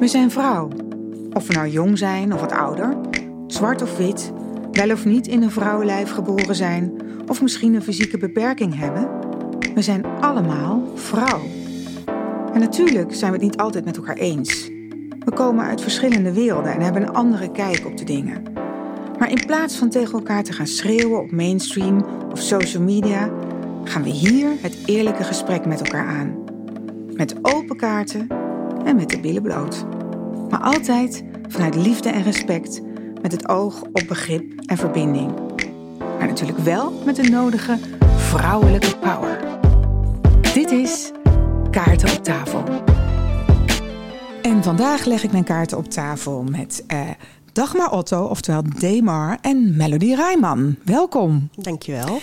We zijn vrouw. Of we nou jong zijn of wat ouder, zwart of wit, wel of niet in een vrouwenlijf geboren zijn, of misschien een fysieke beperking hebben. We zijn allemaal vrouw. En natuurlijk zijn we het niet altijd met elkaar eens. We komen uit verschillende werelden en hebben een andere kijk op de dingen. Maar in plaats van tegen elkaar te gaan schreeuwen op mainstream of social media, gaan we hier het eerlijke gesprek met elkaar aan. Met open kaarten en met de billen bloot. Maar altijd vanuit liefde en respect, met het oog op begrip en verbinding. Maar natuurlijk wel met de nodige vrouwelijke power. Dit is Kaarten op tafel. En vandaag leg ik mijn kaarten op tafel met uh, Dagmar Otto, oftewel Demar, en Melody Rijman. Welkom. Dankjewel.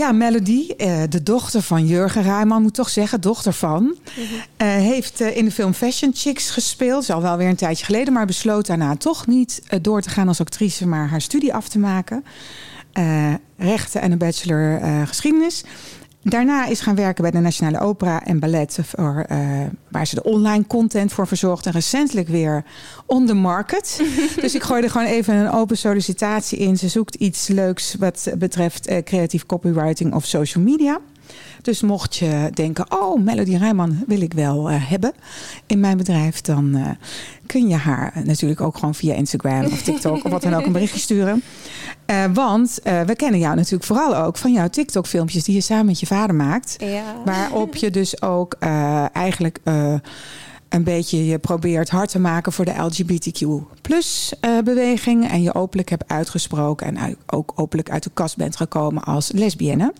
Ja, Melody, uh, de dochter van Jurgen Rijman, moet toch zeggen, dochter van. Mm -hmm. uh, heeft uh, in de film Fashion Chicks gespeeld. Is al wel weer een tijdje geleden, maar besloot daarna toch niet door te gaan als actrice, maar haar studie af te maken. rechten en een bachelor geschiedenis. Daarna is gaan werken bij de Nationale Opera en Ballet, voor, uh, waar ze de online content voor verzorgt. En recentelijk weer on the market. dus ik gooi er gewoon even een open sollicitatie in. Ze zoekt iets leuks wat betreft uh, creatief copywriting of social media. Dus mocht je denken, oh, Melody Rijman wil ik wel uh, hebben in mijn bedrijf, dan uh, kun je haar natuurlijk ook gewoon via Instagram of TikTok of wat dan ook een berichtje sturen. Uh, want we kennen jou natuurlijk vooral ook van jouw TikTok-filmpjes die je samen met je vader maakt. Ja. Waarop je dus ook eigenlijk een beetje je probeert hard te maken voor de LGBTQ plus beweging. En je openlijk hebt uitgesproken en ook openlijk uit de kast bent gekomen als lesbienne.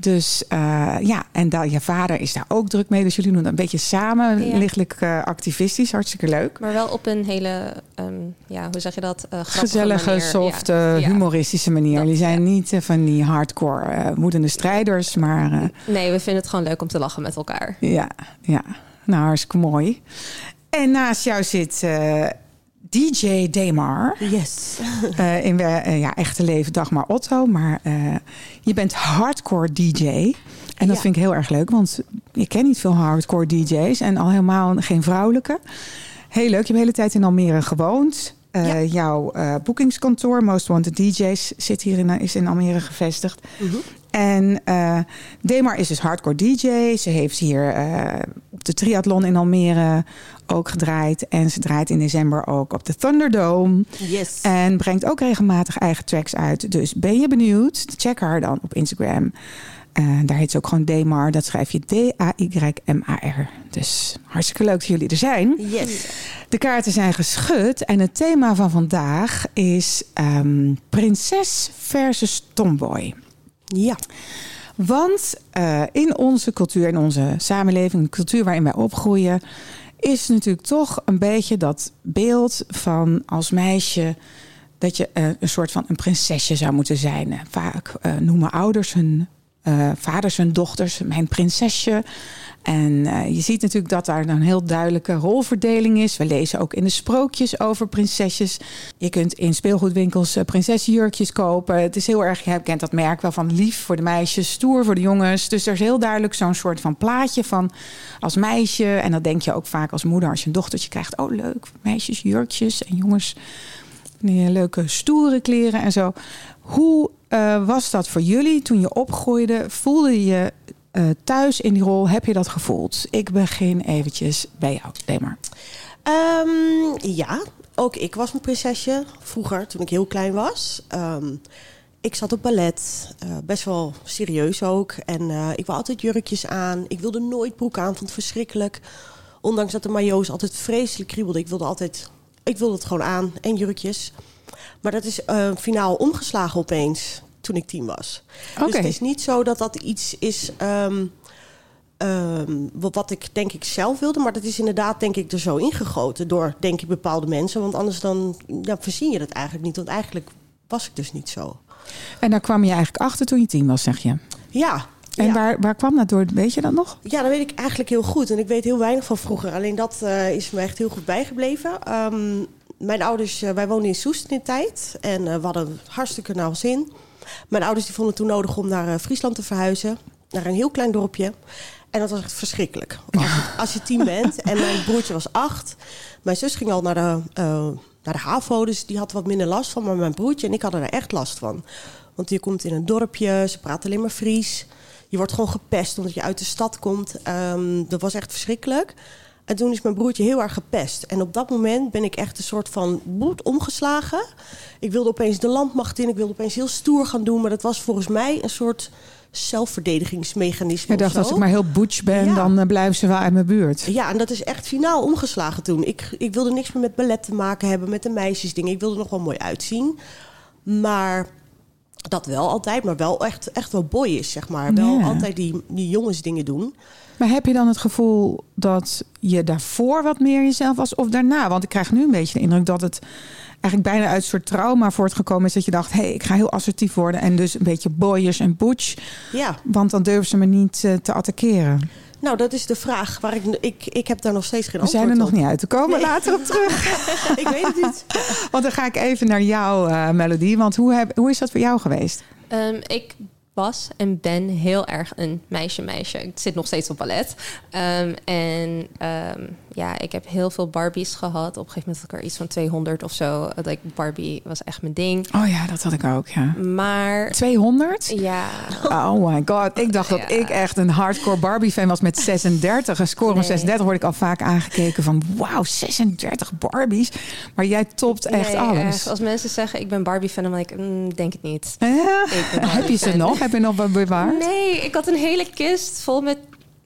Dus uh, ja, en je vader is daar ook druk mee. Dus jullie doen een beetje samen, ja. lichtelijk uh, activistisch. Hartstikke leuk. Maar wel op een hele, um, ja, hoe zeg je dat? Uh, Gezellige, manier. ja. humoristische manier. jullie zijn niet van die hardcore moedende strijders, maar... nee, we vinden het gewoon leuk om te lachen met elkaar. Ja, ja. Nou, hartstikke mooi. En naast jou zit... DJ Demar. Yes. Uh, in uh, ja, echte leven Dagmar Otto. Maar uh, je bent hardcore DJ. En dat ja. vind ik heel erg leuk. Want ik ken niet veel hardcore DJ's. En al helemaal geen vrouwelijke. Heel leuk. Je hebt de hele tijd in Almere gewoond. Ja. Jouw boekingskantoor, Most Wanted DJ's, zit hier in, is in Almere gevestigd. Mm -hmm. En Demar is dus hardcore DJ. Ze heeft hier op de triathlon in Almere ook gedraaid. En ze draait in december ook op de Thunderdome. Yes. En brengt ook regelmatig eigen tracks uit. Dus ben je benieuwd? Check haar dan op Instagram. Uh, daar heet ze ook gewoon Demar. Dat schrijf je D-A-Y-M-A-R. Dus hartstikke leuk dat jullie er zijn. Yes. De kaarten zijn geschud. En het thema van vandaag is um, prinses versus tomboy. Ja. Want uh, in onze cultuur, in onze samenleving, de cultuur waarin wij opgroeien, is natuurlijk toch een beetje dat beeld van als meisje dat je uh, een soort van een prinsesje zou moeten zijn. Vaak uh, noemen ouders hun vaders hun dochters mijn prinsesje. En uh, je ziet natuurlijk dat daar een heel duidelijke rolverdeling is. We lezen ook in de sprookjes over prinsesjes. Je kunt in speelgoedwinkels uh, prinsessenjurkjes kopen. Het is heel erg, je kent dat merk wel van lief voor de meisjes, stoer voor de jongens. Dus er is heel duidelijk zo'n soort van plaatje van als meisje. En dat denk je ook vaak als moeder als je een dochtertje krijgt. Oh leuk, meisjes, jurkjes en jongens. Leuke stoere kleren en zo. Hoe uh, was dat voor jullie toen je opgroeide? Voelde je uh, thuis in die rol, heb je dat gevoeld? Ik begin eventjes bij jou, Demar. Um, ja, ook ik was een prinsesje. Vroeger, toen ik heel klein was. Um, ik zat op ballet, uh, best wel serieus ook. En ik wou altijd jurkjes aan. Ik wilde nooit broek aan, vond het verschrikkelijk. Ondanks dat de majo's altijd vreselijk kriebelden. Ik wilde altijd, ik wilde het gewoon aan en jurkjes. Maar dat is uh, finaal omgeslagen opeens toen ik tien was. Okay. Dus het is niet zo dat dat iets is um, um, wat ik denk ik zelf wilde, maar dat is inderdaad denk ik er zo ingegoten door denk ik bepaalde mensen, want anders dan ja, voorzien je dat eigenlijk niet, want eigenlijk was ik dus niet zo. En daar kwam je eigenlijk achter toen je tien was, zeg je? Ja. En ja. waar, waar kwam dat door? Weet je dat nog? Ja, dat weet ik eigenlijk heel goed. En ik weet heel weinig van vroeger. Alleen dat uh, is me echt heel goed bijgebleven. Um, mijn ouders, uh, wij woonden in Soest in de tijd. En uh, we hadden hartstikke nauw zin. Mijn ouders die vonden het toen nodig om naar uh, Friesland te verhuizen. Naar een heel klein dorpje. En dat was echt verschrikkelijk. Als, je- als je tien bent en mijn broertje was acht. Mijn zus ging al naar de, eh, naar de HAVO, dus die had wat minder last van. Maar mijn broertje en ik hadden er echt last van. Want je komt in een dorpje, ze praten alleen maar Fries. Je wordt gewoon gepest omdat je uit de stad komt. Ehm, dat was echt verschrikkelijk. En toen is mijn broertje heel erg gepest. En op dat moment ben ik echt een soort van bloed omgeslagen. Ik wilde opeens de landmacht in. Ik wilde opeens heel stoer gaan doen. Maar dat was volgens mij een soort zelfverdedigingsmechanisme. Ik dacht, als ik maar heel butch ben, Ja. dan eh, blijven ze wel uit mijn buurt. Ja, en dat is echt finaal omgeslagen toen. Ik, ik wilde niks meer met ballet te maken hebben, met de meisjesdingen. Ik wilde nog wel mooi uitzien. Maar dat wel altijd, maar wel echt, echt wel boy is, zeg maar. Wel Ja. altijd die, die jongensdingen doen. Maar heb je dan het gevoel dat je daarvoor wat meer jezelf was of daarna? Want ik krijg nu een beetje de indruk dat het eigenlijk bijna uit een soort trauma voortgekomen is. Dat je dacht, hé, hey, ik ga heel assertief worden en dus een beetje boyish en butch. Ja, Want dan durven ze me niet eh, te attackeren. nou dat is de vraag waar ik... Ik, ik heb daar nog steeds geen We zijn er antwoord nog niet uit te komen. Nee. Later op terug. op. ik weet het niet. Want dan ga ik even naar jouw eh, melodie. Want hoe, heb, hoe is dat voor jou geweest? Ehm, ik was en ben heel erg een meisje-meisje. Ik zit nog steeds op ballet. Ehm, en ehm, ja, ik heb heel veel Barbies gehad. Op een gegeven moment had ik er iets van 200 of zo. Dat ik Barbie was echt mijn ding. Oh ja, dat had ik ook, ja. Maar 200? ja, Oh my god. Ik dacht dat ik echt een hardcore Barbie-fan was met 36. Een score van Nee. 36 word ik al vaak aangekeken van... wauw, 36 Barbies. Maar jij topt echt nee, alles. echt. Als mensen zeggen ik ben Barbie-fan, dan denk ik, mm, denk het niet. Ja. Ik ben Heb je ze nog? Heb je nog wat bewaard? Nee, ik had een hele kist vol met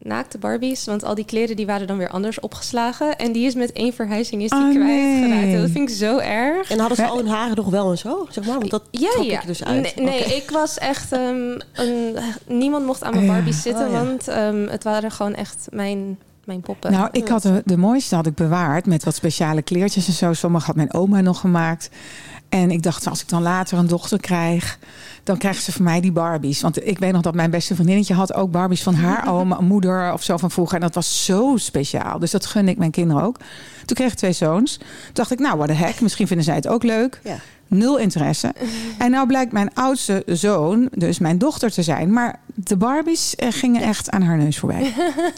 naakte Barbies. Want al die kleren die waren dan weer anders opgeslagen. En die is met één verhuizing is die Oh, kwijtgeraakt. nee. Dat vind ik zo erg. En hadden ze al hun haren nog wel en zo, zeg maar? Want dat ja, trok ja. ik dus uit. Nee, ik was echt... ehm, een, niemand mocht aan mijn Ja. Barbies zitten. Oh, ja. Want ehm, het waren gewoon echt mijn, mijn poppen. Nou, ik had de, de mooiste had ik bewaard met wat speciale kleertjes en zo. Sommige had mijn oma nog gemaakt. En ik dacht, als ik dan later een dochter krijg, dan krijgt ze van mij die Barbies. Want ik weet nog dat mijn beste vriendinnetje had ook Barbies van haar oma, moeder of zo van vroeger. En dat was zo speciaal. Dus dat gun ik mijn kinderen ook. Toen kreeg ik twee zoons. Toen dacht ik, nou, wat de heck, misschien vinden zij het ook leuk. Ja. Nul interesse. En nou blijkt mijn oudste zoon, dus mijn dochter te zijn. Maar de Barbies eh, gingen echt aan haar neus voorbij.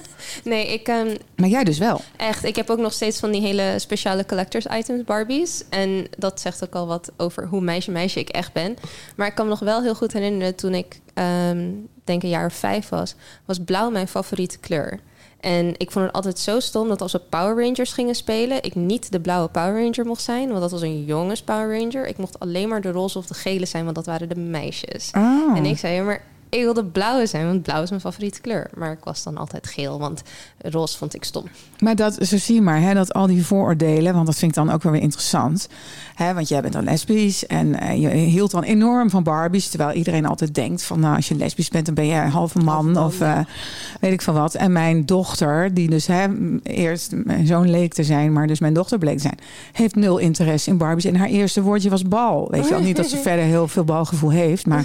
Nee, ik... ehm, Maar jij dus wel. Echt, ik heb ook nog steeds van die hele speciale collectors items Barbies. En dat zegt ook al wat over hoe meisje-meisje ik echt ben. Maar ik kan me nog wel heel goed herinneren toen ik, ehm, denk een jaar of vijf was, was blauw mijn favoriete kleur. En ik vond het altijd zo stom dat als we Power Rangers gingen spelen, ik niet de blauwe Power Ranger mocht zijn, want dat was een jongens Power Ranger. Ik mocht alleen maar de roze of de gele zijn, want dat waren de meisjes. Oh. En ik zei, ja, maar ik wilde blauwe zijn, want blauw is mijn favoriete kleur. Maar ik was dan altijd geel, want roze vond ik stom. Maar dat, zo zie je maar, hè, dat al die vooroordelen, want dat vind ik dan ook wel weer interessant. Hè, want jij bent dan lesbisch en eh, je hield dan enorm van Barbies. Terwijl iedereen altijd denkt van, nou, als je lesbisch bent, dan ben je halve man, Halve man, of eh, weet ik van wat. En mijn dochter, die dus hè, eerst mijn zoon leek te zijn, maar dus mijn dochter bleek te zijn, heeft nul interesse in Barbies. En haar eerste woordje was bal. Weet je wel, niet dat ze verder heel veel balgevoel heeft, maar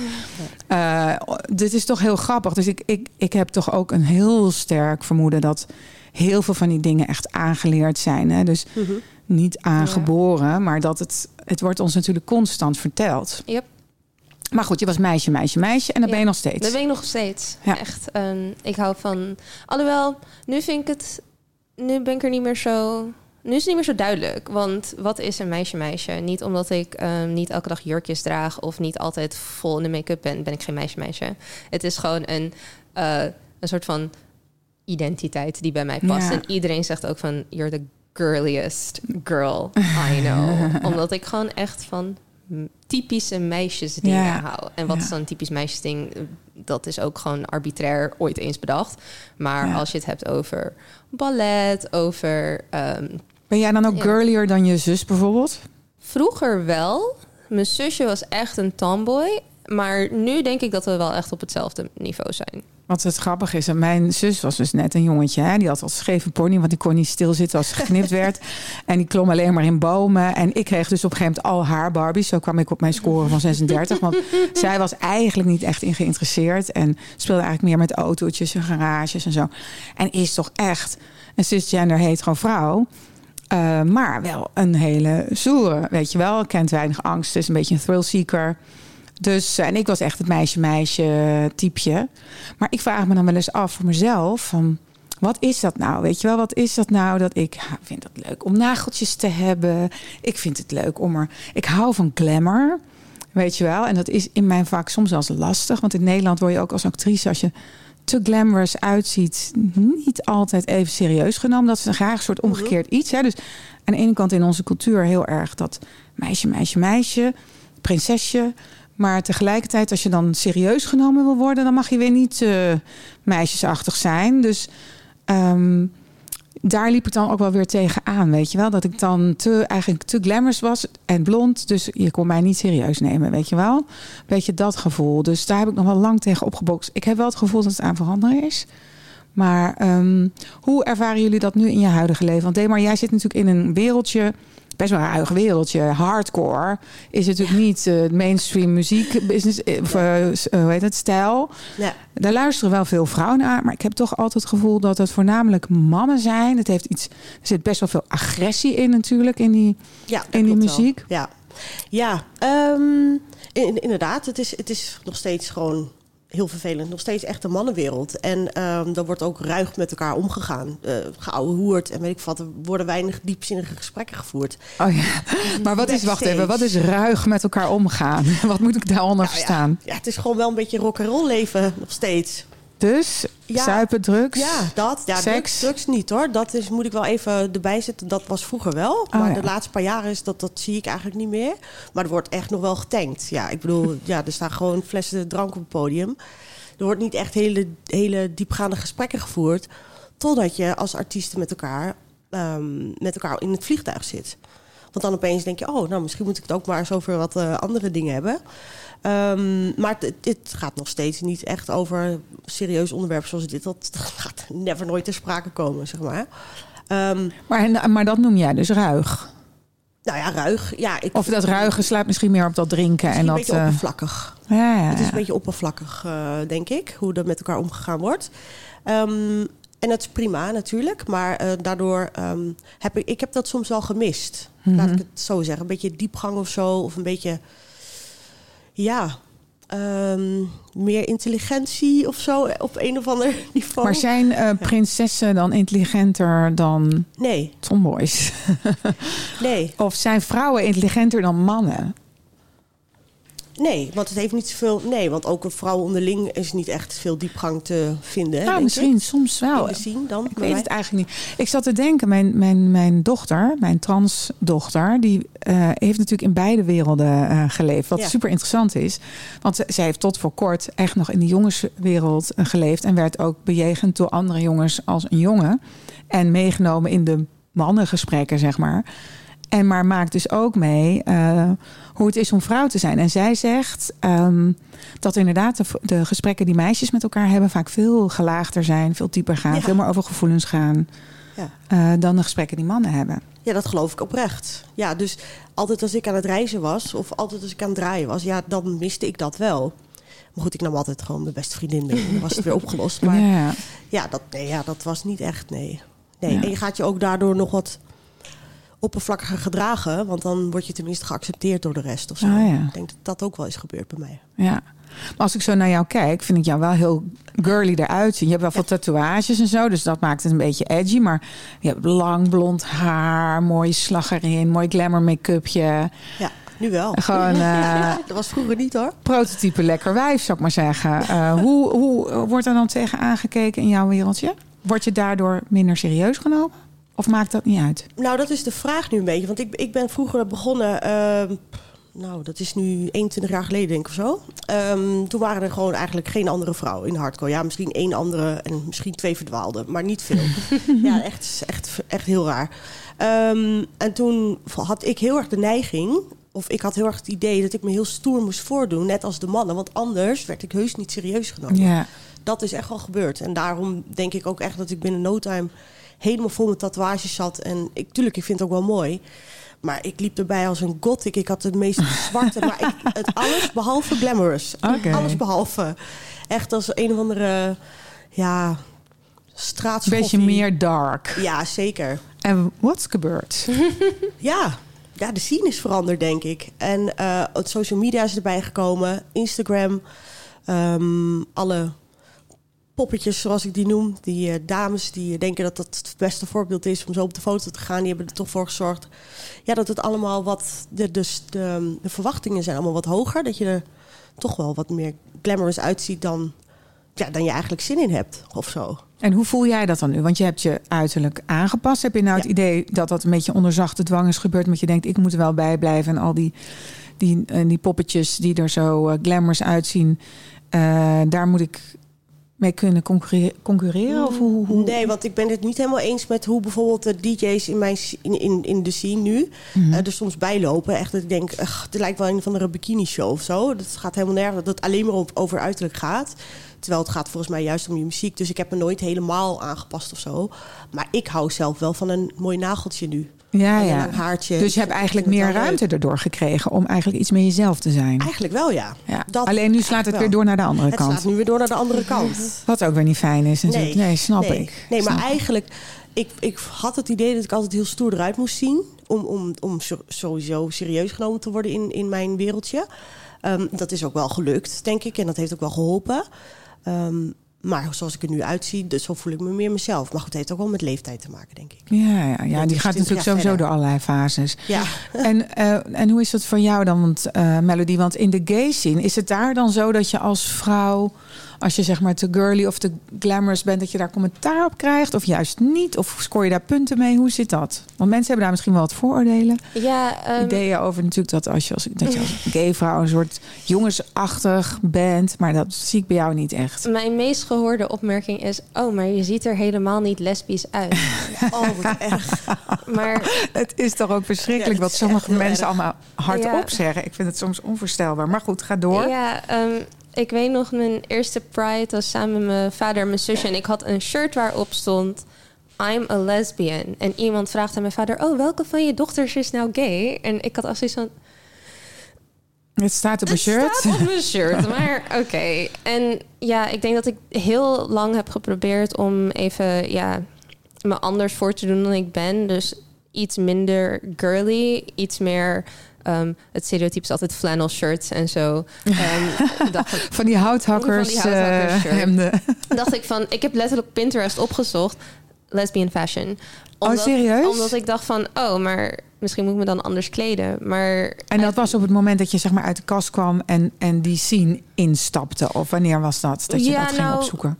eh, dit is toch heel grappig. Dus ik, ik, ik heb toch ook een heel sterk vermoeden dat heel veel van die dingen echt aangeleerd zijn. Hè? Dus Mhm. niet aangeboren, maar dat het, het wordt ons natuurlijk constant verteld. Yep. Maar goed, je was meisje, meisje, meisje en dat Ja, ben je nog steeds. Dat ben ik nog steeds. Ja. Echt. ehm, ik hou van. Alhoewel, nu vind ik het. Nu ben ik er niet meer zo. Nu is het niet meer zo duidelijk. Want wat is een meisje-meisje? Niet omdat ik ehm, niet elke dag jurkjes draag of niet altijd vol in de make-up ben, ben ik geen meisje-meisje. Het is gewoon een, eh, een soort van identiteit die bij mij past. Ja. En iedereen zegt ook van: You're the girliest girl I know. Omdat ik gewoon echt van typische meisjesdingen Ja. hou. En wat Ja. is dan een typisch meisjesding? Dat is ook gewoon arbitrair ooit eens bedacht. Maar Ja. als je het hebt over ballet, over... ehm, Ben jij dan ook Ja. girlier dan je zus bijvoorbeeld? vroeger wel. Mijn zusje was echt een tomboy. Maar nu denk ik dat we wel echt op hetzelfde niveau zijn. Wat het grappig is, en mijn zus was dus net een jongetje. Hè? Die had al scheve pony, want die kon niet stilzitten als ze geknipt werd. En die klom alleen maar in bomen. En ik kreeg dus op een gegeven moment al haar Barbies. Zo kwam ik op mijn score van 36. Want zij was eigenlijk niet echt in geïnteresseerd. En speelde eigenlijk meer met autootjes en garages en zo. En is toch echt een cisgender hetero vrouw. Eh, maar wel een hele zoere, weet je wel. Kent weinig angst, is een beetje een thrillseeker. Dus, en ik was echt het meisje-meisje typeje. Maar ik vraag me dan wel eens af voor mezelf van... Wat is dat nou? Weet je wel, wat is dat nou dat ik vind het leuk om nageltjes te hebben. Ik vind het leuk om er. Ik hou van glamour. Weet je wel? En dat is in mijn vak soms wel eens lastig. Want in Nederland word je ook als actrice, als je te glamorous uitziet, niet altijd even serieus genomen. Dat is een graag een soort omgekeerd iets. Hè? Dus aan de ene kant in onze cultuur heel erg dat meisje, meisje, meisje, prinsesje. Maar tegelijkertijd, als je dan serieus genomen wil worden, dan mag je weer niet uh, meisjesachtig zijn. Dus um, daar liep ik dan ook wel weer tegen aan, weet je wel. Dat ik dan te, eigenlijk te glamorous was en blond. Dus je kon mij niet serieus nemen, weet je wel. Weet je, dat gevoel. Dus daar heb ik nog wel lang tegen opgebokst. Ik heb wel het gevoel dat het aan veranderen is. Maar um, hoe ervaren jullie dat nu in je huidige leven? Want Demar, jij zit natuurlijk in een wereldje best wel een ruig wereldje. Hardcore is natuurlijk niet uh, mainstream muziek business, uh, hoe heet het, stijl. Ja. Daar luisteren wel veel vrouwen naar, maar ik heb toch altijd het gevoel dat het voornamelijk mannen zijn. Het heeft iets, er zit best wel veel agressie in natuurlijk in die, ja, in die muziek. Wel. Ja, ja um, in, inderdaad. Het is, het is nog steeds gewoon heel vervelend. Nog steeds echt een mannenwereld. En um, dan wordt ook ruig met elkaar omgegaan. Uh, geouwe hoert en weet ik wat. Er worden weinig diepzinnige gesprekken gevoerd. Oh ja, maar wat is, wacht even, wat is ruig met elkaar omgaan? wat moet ik daaronder nou, verstaan? Ja, ja, het is gewoon wel een beetje rock and roll leven nog steeds. Dus ja, zuipen, drugs? Ja, dat. Ja, seks? Drugs, niet hoor. Dat is, moet ik wel even erbij zetten. Dat was vroeger wel. Oh, maar de laatste paar jaren is dat, dat zie ik eigenlijk niet meer. Maar er wordt echt nog wel getankt. Ja, ik bedoel, ja, er staan gewoon flessen drank op het podium. Er wordt niet echt hele, hele diepgaande gesprekken gevoerd. Totdat je als artiesten met elkaar, um, met elkaar in het vliegtuig zit. Want dan opeens denk je, oh, nou misschien moet ik het ook maar eens over wat uh, andere dingen hebben. Um, maar dit gaat nog steeds niet echt over serieus onderwerp zoals dit. Dat, dat gaat never nooit ter sprake komen, zeg maar. Um, maar, maar dat noem jij dus ruig? Nou ja, ruig. Ja, ik, of dat ruigen slaat misschien meer op dat drinken. En een dat, beetje uh, oppervlakkig. Ja, ja, ja, Het is een beetje oppervlakkig, uh, denk ik, hoe er met elkaar omgegaan wordt. Um, en dat is prima natuurlijk, maar uh, daardoor um, heb ik, ik heb dat soms wel gemist. Mm -hmm. Laat ik het zo zeggen. Een beetje diepgang of zo, of een beetje ja, um, meer intelligentie of zo op een of ander niveau. Maar zijn uh, prinsessen dan intelligenter dan nee. tomboys? nee. Of zijn vrouwen intelligenter dan mannen? Nee, want het heeft niet zoveel. Nee, want ook een vrouw onderling is niet echt veel diepgang te vinden. Nou, misschien ik. soms wel. Zien dan, ik weet mij. het eigenlijk niet. Ik zat te denken, mijn, mijn, mijn dochter, mijn transdochter, die uh, heeft natuurlijk in beide werelden uh, geleefd. Wat ja. super interessant is. Want ze, zij heeft tot voor kort echt nog in de jongenswereld uh, geleefd. En werd ook bejegend door andere jongens als een jongen. En meegenomen in de mannengesprekken, zeg maar. En maar maakt dus ook mee uh, hoe het is om vrouw te zijn. En zij zegt um, dat inderdaad de, de, gesprekken die meisjes met elkaar hebben... vaak veel gelaagder zijn, veel dieper gaan, ja. veel meer over gevoelens gaan... Ja. Uh, dan de gesprekken die mannen hebben. Ja, dat geloof ik oprecht. Ja, dus altijd als ik aan het reizen was... of altijd als ik aan het draaien was... ja, dan miste ik dat wel. Maar goed, ik nam altijd gewoon mijn beste vriendin mee. Dan was het weer opgelost. Maar ja, ja, dat, nee, ja dat was niet echt, nee. Nee, en je gaat je ook daardoor nog wat oppervlakkiger gedragen. Want dan word je tenminste geaccepteerd door de rest of zo. Ah, ja. Ik denk dat dat ook wel is gebeurd bij mij. Ja. Maar als ik zo naar jou kijk, vind ik jou wel heel girly eruit zien. Je hebt wel veel ja. tatoeages en zo, dus dat maakt het een beetje edgy. Maar je hebt lang blond haar, mooie slag erin, mooi glamour make-upje. Ja. Nu wel. Gewoon, uh, dat was vroeger niet hoor. Prototype lekker wijf, zou ik maar zeggen. Uh, hoe, hoe wordt er dan tegen aangekeken in jouw wereldje? Word je daardoor minder serieus genomen? Of maakt dat niet uit? Nou, dat is de vraag nu een beetje. Want ik, ik ben vroeger begonnen. Uh, nou, dat is nu 21 jaar geleden, denk ik of zo. Um, toen waren er gewoon eigenlijk geen andere vrouwen in hardcore. Ja, misschien één andere en misschien twee verdwaalde, maar niet veel. ja, echt, echt, echt heel raar. Um, en toen had ik heel erg de neiging, of ik had heel erg het idee dat ik me heel stoer moest voordoen, net als de mannen. Want anders werd ik heus niet serieus genomen. Ja. Dat is echt wel gebeurd. En daarom denk ik ook echt dat ik binnen no time helemaal vol met tatoeages zat. En ik, tuurlijk, ik vind het ook wel mooi. Maar ik liep erbij als een gothic. Ik had de meest zwarte, maar ik, het alles behalve glamorous. Okay. Alles behalve. Echt als een of andere, ja, straatschoffie. Beetje meer dark. Ja, zeker. En wat is gebeurd? ja, ja, de scene is veranderd, denk ik. En eh, het social media is erbij gekomen. Instagram. ehm, alle poppetjes, zoals ik die noem. Die eh, dames die denken dat dat het beste voorbeeld is om zo op de foto te gaan. Die hebben er toch voor gezorgd. Ja, dat het allemaal wat... De, dus de, de verwachtingen zijn allemaal wat hoger. Dat je er toch wel wat meer glamorous uitziet dan, ja, dan je eigenlijk zin in hebt. Of zo. En hoe voel jij dat dan nu? Want je hebt je uiterlijk aangepast. Heb je nou het idee dat dat een beetje onder zachte dwang is gebeurd? Want je denkt, ik moet er wel bij blijven. En al die, die, die poppetjes die er zo eh, glamorous uitzien... eh, daar moet ik mee kunnen concurre- concurreren? Of hoe, hoe? Nee, want ik ben het niet helemaal eens met hoe bijvoorbeeld de DJ's in, mijn, in, in, in de scene nu Mhm. eh, er soms bijlopen. Echt dat ik denk, het lijkt wel een van de bikini show of zo. Dat gaat helemaal nergens, dat het alleen maar op, over uiterlijk gaat. Terwijl het gaat volgens mij juist om je muziek. Dus ik heb me nooit helemaal aangepast of zo. Maar ik hou zelf wel van een mooi nageltje nu. Ja, ja. een haartje. Dus je hebt eigenlijk het meer ruimte leuk. erdoor gekregen... om eigenlijk iets meer jezelf te zijn. Eigenlijk wel, ja. Ja. dat Alleen nu slaat het wel. weer door naar de andere Het kant. slaat nu weer door naar de andere kant. Wat ook weer niet fijn is natuurlijk. Nee, snap nee. ik. Nee, maar ik. eigenlijk, ik, ik had het idee dat ik altijd heel stoer eruit moest zien. Om, om, om sowieso serieus genomen te worden in, in mijn wereldje. Ehm, dat is ook wel gelukt, denk ik. En dat heeft ook wel geholpen. Ehm, maar zoals ik er nu uitzie, dus zo voel ik me meer mezelf. Maar goed, het heeft ook wel met leeftijd te maken, denk ik. Ja, ja, ja die is gaat 20 natuurlijk sowieso verder. door allerlei fases. Ja, En, eh, en hoe is dat voor jou dan, want, eh, Melody? Want in de gay scene, is het daar dan zo dat je als vrouw... als je zeg maar te girly of te glamorous bent... dat je daar commentaar op krijgt of juist niet? Of scoor je daar punten mee? Hoe zit dat? Want mensen hebben daar misschien wel wat vooroordelen. Ja, ehm, Ideeën over natuurlijk dat als je als, dat je als gay vrouw... een soort jongensachtig bent. Maar dat zie ik bij jou niet echt. mijn meest gehoorde opmerking is... oh, maar je ziet er helemaal niet lesbisch uit. oh, wat erg. maar Het is toch ook verschrikkelijk Ja, wat sommige mensen erg. allemaal hardop Ja. zeggen. Ik vind het soms onvoorstelbaar. Maar goed, ga door. Ja, ehm, ik weet nog, mijn eerste Pride was samen met mijn vader en mijn zusje. En ik had een shirt waarop stond... I'm a lesbian. En iemand vraagt aan mijn vader... Oh, welke van je dochters is nou gay? En ik had als zoiets van... Het staat op Het shirt. staat op mijn shirt, maar oké. En ja, ik denk dat ik heel lang heb geprobeerd om even ja, me anders voor te doen dan ik ben. Dus iets minder girly, iets meer... ehm, het stereotype is altijd flannel shirts en zo. Ehm, dacht, ik- Van die houthakkers, Van die houthakkers eh, dacht ik van... Ik heb letterlijk Pinterest opgezocht. Lesbian fashion. Oh, serieus? Omdat ik dacht van... Oh, maar misschien moet ik me dan anders kleden. Maar En dat was op het moment dat je zeg maar uit de kast kwam en, en die scene instapte. Of wanneer was dat? Dat je Ja, dat ging nou, opzoeken.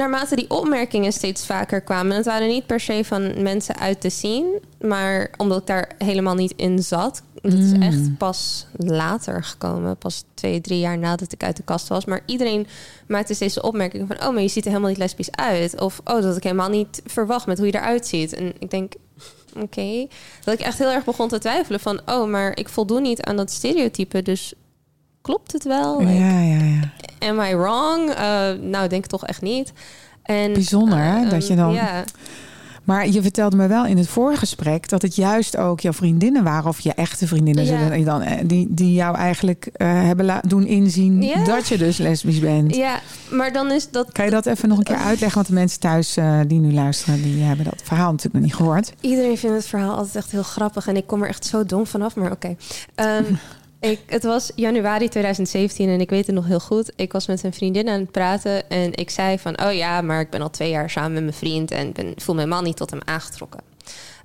Naarmate die opmerkingen steeds vaker kwamen, het waren niet per se van mensen uit de scene, maar omdat ik daar helemaal niet in zat. Dat is Mm. echt pas later gekomen, pas twee, drie jaar nadat ik uit de kast was. Maar iedereen maakte steeds de opmerking van: oh, maar je ziet er helemaal niet lesbisch uit. Of oh, dat had ik helemaal niet verwacht met hoe je eruit ziet. En ik denk. Oké, dat ik echt heel erg begon te twijfelen van, oh, maar ik voldoen niet aan dat stereotype, dus klopt het wel? Like, Ja, ja, ja. Am I wrong? Eh, nou, denk ik toch echt niet. En, Bijzonder, hè, dat je dan- Ja, Maar je vertelde me wel in het voorgesprek dat het juist ook jouw vriendinnen waren, of je echte vriendinnen, Ja. zullen die dan, eh, die, die jou eigenlijk eh, hebben doen inzien Ja. dat je dus lesbisch bent. ja, maar dan is dat... Kan je dat even nog een keer uitleggen? Want de mensen thuis eh, die nu luisteren, die hebben dat verhaal natuurlijk nog niet gehoord. Iedereen vindt het verhaal altijd echt heel grappig. En ik kom er echt zo dom vanaf, maar oké. Ehm, ik, het was januari 2017 en ik weet het nog heel goed. Ik was met een vriendin aan het praten. En ik zei van, oh ja, maar ik ben al twee jaar samen met mijn vriend. En ben, voel me helemaal niet tot hem aangetrokken.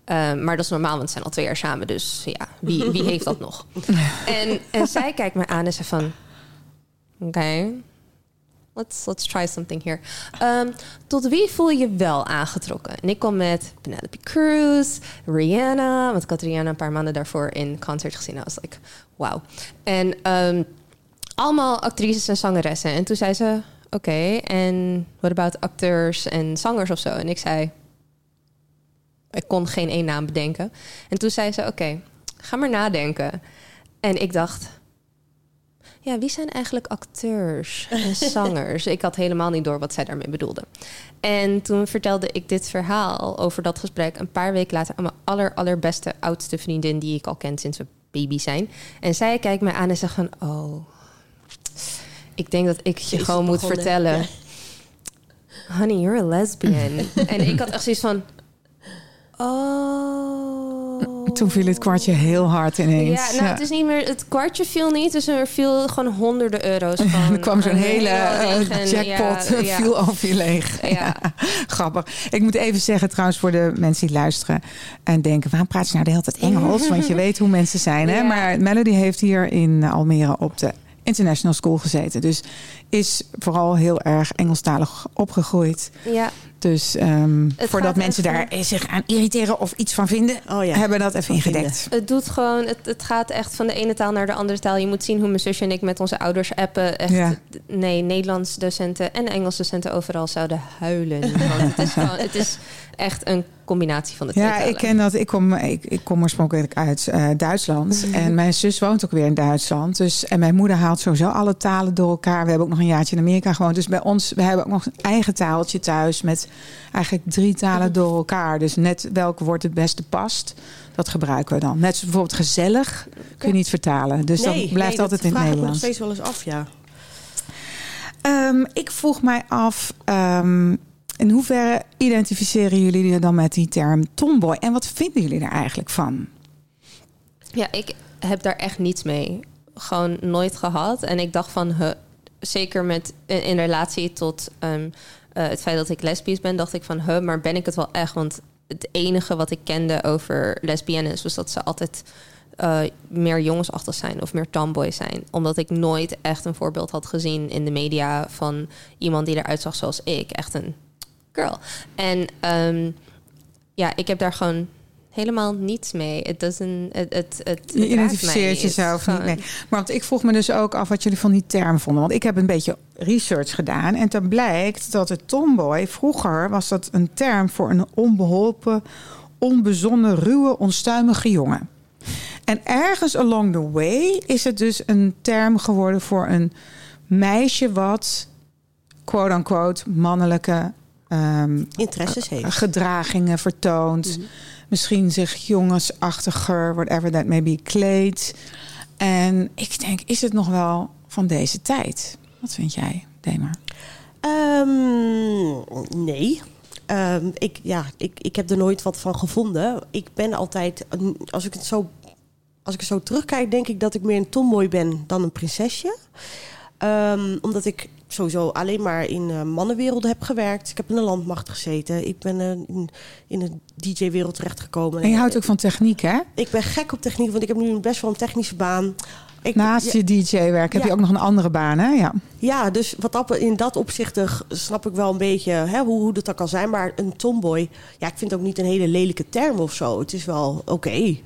Ehm, maar dat is normaal, want we zijn al twee jaar samen. Dus ja, wie, wie heeft dat nog? En, en zij kijkt me aan en zegt van... Oké, let's, let's try something here. Ehm, tot wie voel je wel aangetrokken? En ik kom met Penelope Cruz, Rihanna. Want ik had Rihanna een paar maanden daarvoor in concert gezien. I was like, wauw. En ehm, allemaal actrices en zangeressen. En toen zei ze, oké, en what about acteurs en zangers of zo? En ik zei, ik kon geen één naam bedenken. En toen zei ze, oké, ga maar nadenken. En ik dacht, ja, wie zijn eigenlijk acteurs en zangers? ik had helemaal niet door wat zij daarmee bedoelde. En toen vertelde ik dit verhaal over dat gesprek een paar weken later aan mijn aller, allerbeste oudste vriendin die ik al ken sinds we baby zijn. En zij kijkt mij aan en zegt van, oh, ik denk dat ik je gewoon moet begonnen. vertellen. Ja. Honey, you're a lesbian. en ik had echt zoiets van, oh, toen viel het kwartje heel hard ineens. Ja, nou, het is niet meer... Het kwartje viel niet, dus er viel gewoon honderden euro's van. er kwam zo'n hele eh, jackpot, ja, ja. viel over je leeg. Ja. grappig. Ik moet even zeggen trouwens voor de mensen die luisteren en denken... waarom praat ze nou de hele tijd Engels? Want je weet hoe mensen zijn, hè? Maar Melody heeft hier in Almere op de International School gezeten. Dus is vooral heel erg Engelstalig opgegroeid. Ja, Dus ehm, voordat mensen even- daar zich aan irriteren of iets van vinden... Oh ja. hebben we dat even ingedekt. het doet gewoon... Het, het gaat echt van de ene taal naar de andere taal. Je moet zien hoe mijn zusje en ik met onze ouders appen. Echt, Ja. Nee, Nederlands docenten en Engels docenten overal zouden huilen. Want het is, gewoon, het is echt een combinatie van de twee Ja, talen. ik ken dat. Ik kom, ik, ik kom oorspronkelijk uit eh, Duitsland. En mijn zus woont ook weer in Duitsland. Dus, en mijn moeder haalt sowieso alle talen door elkaar. We hebben ook nog een jaartje in Amerika gewoond. Dus bij ons, we hebben ook nog een eigen taaltje thuis. Met eigenlijk drie talen door elkaar. Dus net welk woord het beste past, dat gebruiken we dan. Net zoals bijvoorbeeld gezellig kun je niet vertalen. Dus Nee, dat blijft nee, altijd in het vraag ik me nog Nederlands. steeds wel eens af, ja. Ehm, ik vroeg mij af, ehm, in hoeverre identificeren jullie je dan met die term tomboy? En wat vinden jullie er eigenlijk van? Ja, ik heb daar echt niets mee. Gewoon nooit gehad. En ik dacht van, huh, zeker met in, in relatie tot ehm, eh, het feit dat ik lesbisch ben, dacht ik van, huh, maar ben ik het wel echt? Want het enige wat ik kende over lesbiennes was dat ze altijd eh, meer jongensachtig zijn of meer tomboys zijn. Omdat ik nooit echt een voorbeeld had gezien in de media van iemand die eruit zag zoals ik. Echt een girl. En ehm, ja, ik heb daar gewoon helemaal niets mee. Het doesn't, het, het, het, het Je identificeert jezelf niet mee. Maar want ik vroeg me dus ook af wat jullie van die term vonden. Want ik heb een beetje research gedaan. En dan blijkt dat het tomboy... Vroeger was dat een term voor een onbeholpen, onbezonnen, ruwe, onstuimige jongen. En ergens along the way is het dus een term geworden voor een meisje wat... quote-unquote mannelijke ehm, Interesses heeft. gedragingen vertoont. Misschien zich jongensachtiger, whatever that may be, kleedt. En ik denk, is het nog wel van deze tijd? Wat vind jij, Demar? Ehm, nee. Ehm, ik, ja, ik, ik heb er nooit wat van gevonden. Ik ben altijd, als ik het zo, als ik zo terugkijk, denk ik dat ik meer een tomboy ben dan een prinsesje. Omdat ik sowieso alleen maar in eh, mannenwerelden heb gewerkt. Ik heb in de landmacht gezeten. Ik ben eh, in, in de DJ-wereld terechtgekomen. En je houdt ook van techniek, hè? Ik ben gek op techniek, want ik heb nu best wel een technische baan. Ik, Naast ja, je DJ-werk heb Ja. je ook nog een andere baan, hè? Ja. ja, dus wat dat, in dat opzicht snap ik wel een beetje hè, hoe, hoe dat dan kan zijn. Maar een tomboy, ja, ik vind het ook niet een hele lelijke term of zo. Het is wel oké.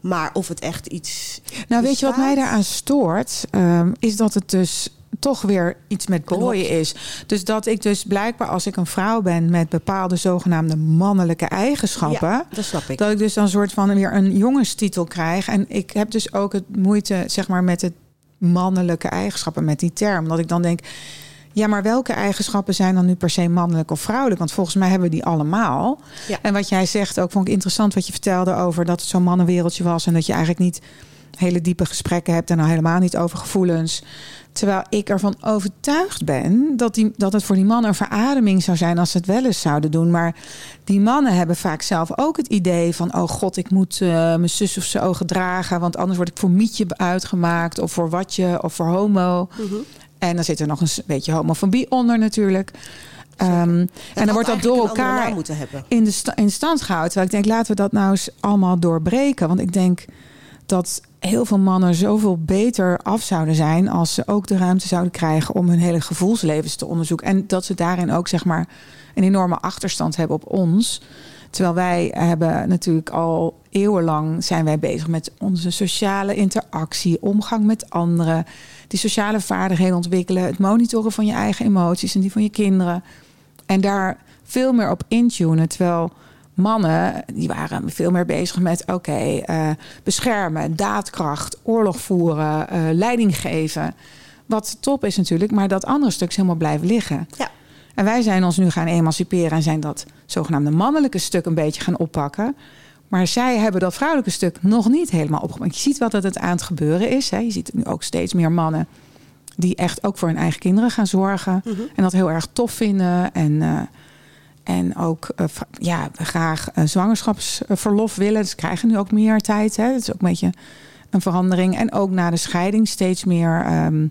Maar of het echt iets. Nou, weet je wat mij daaraan stoort? Ehm, is dat het dus toch weer iets met boy is. Dus dat ik dus blijkbaar als ik een vrouw ben met bepaalde zogenaamde mannelijke eigenschappen. Ja, dat snap ik. Dat ik dus dan een soort van weer een jongenstitel krijg. En ik heb dus ook het moeite, zeg maar, met het mannelijke eigenschappen, met die term. Dat ik dan denk, ja, maar welke eigenschappen zijn dan nu per se mannelijk of vrouwelijk? Want volgens mij hebben we die allemaal. Ja. En wat jij zegt ook, vond ik interessant wat je vertelde over dat het zo'n mannenwereldje was. En dat je eigenlijk niet hele diepe gesprekken hebt en al helemaal niet over gevoelens. Terwijl ik ervan overtuigd ben dat, die, dat het voor die mannen een verademing zou zijn als ze het wel eens zouden doen. Maar die mannen hebben vaak zelf ook het idee van: oh god, ik moet eh, mijn zus of zo gedragen, want anders word ik voor mietje uitgemaakt, of voor watje, of voor homo. Mhm. En dan zit er nog een beetje homofobie onder natuurlijk. Ehm, en dan wordt dat door elkaar naam moeten hebben. in, de sta- in stand gehouden. Terwijl ik denk, laten we dat nou eens allemaal doorbreken. Want ik denk dat heel veel mannen zoveel beter af zouden zijn... als ze ook de ruimte zouden krijgen om hun hele gevoelslevens te onderzoeken. En dat ze daarin ook zeg maar een enorme achterstand hebben op ons. Terwijl wij hebben natuurlijk al eeuwenlang zijn wij bezig met onze sociale interactie, omgang met anderen, die sociale vaardigheden ontwikkelen, het monitoren van je eigen emoties en die van je kinderen. En daar veel meer op intunen. Terwijl mannen, die waren veel meer bezig met... oké, eh, beschermen, daadkracht, oorlog voeren, eh, leiding geven. Wat top is natuurlijk, maar dat andere stuk is helemaal blijven liggen. Ja. En wij zijn ons nu gaan emanciperen... en zijn dat zogenaamde mannelijke stuk een beetje gaan oppakken. Maar zij hebben dat vrouwelijke stuk nog niet helemaal opgepakt. Je ziet wat dat het aan het gebeuren is. Hè. Je ziet nu ook steeds meer mannen... die echt ook voor hun eigen kinderen gaan zorgen... Mhm. En dat heel erg tof vinden. En, eh, en ook eh, ja, graag eh, zwangerschapsverlof willen. Dus krijgen nu ook meer tijd. Hè? Dat is ook een beetje een verandering. En ook na de scheiding steeds meer, ehm,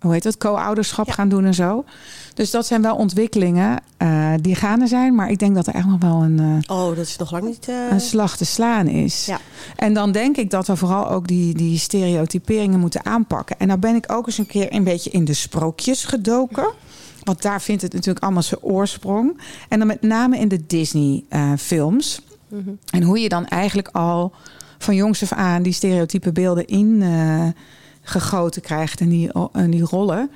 hoe heet het, co-ouderschap Ja. gaan doen en zo. Dus dat zijn wel ontwikkelingen eh, die gaande zijn. Maar ik denk dat er echt nog wel een, Oh, dat is nog lang niet... een slag te slaan is. Ja. En dan denk ik dat we vooral ook die, die stereotyperingen moeten aanpakken. En nou ben ik ook eens een keer een beetje in de sprookjes gedoken. Want daar vindt het natuurlijk allemaal zijn oorsprong. En dan met name in de Disney-films. Mhm. En hoe je dan eigenlijk al van jongs af aan die stereotype beelden in eh, krijgt en die, en die rollen.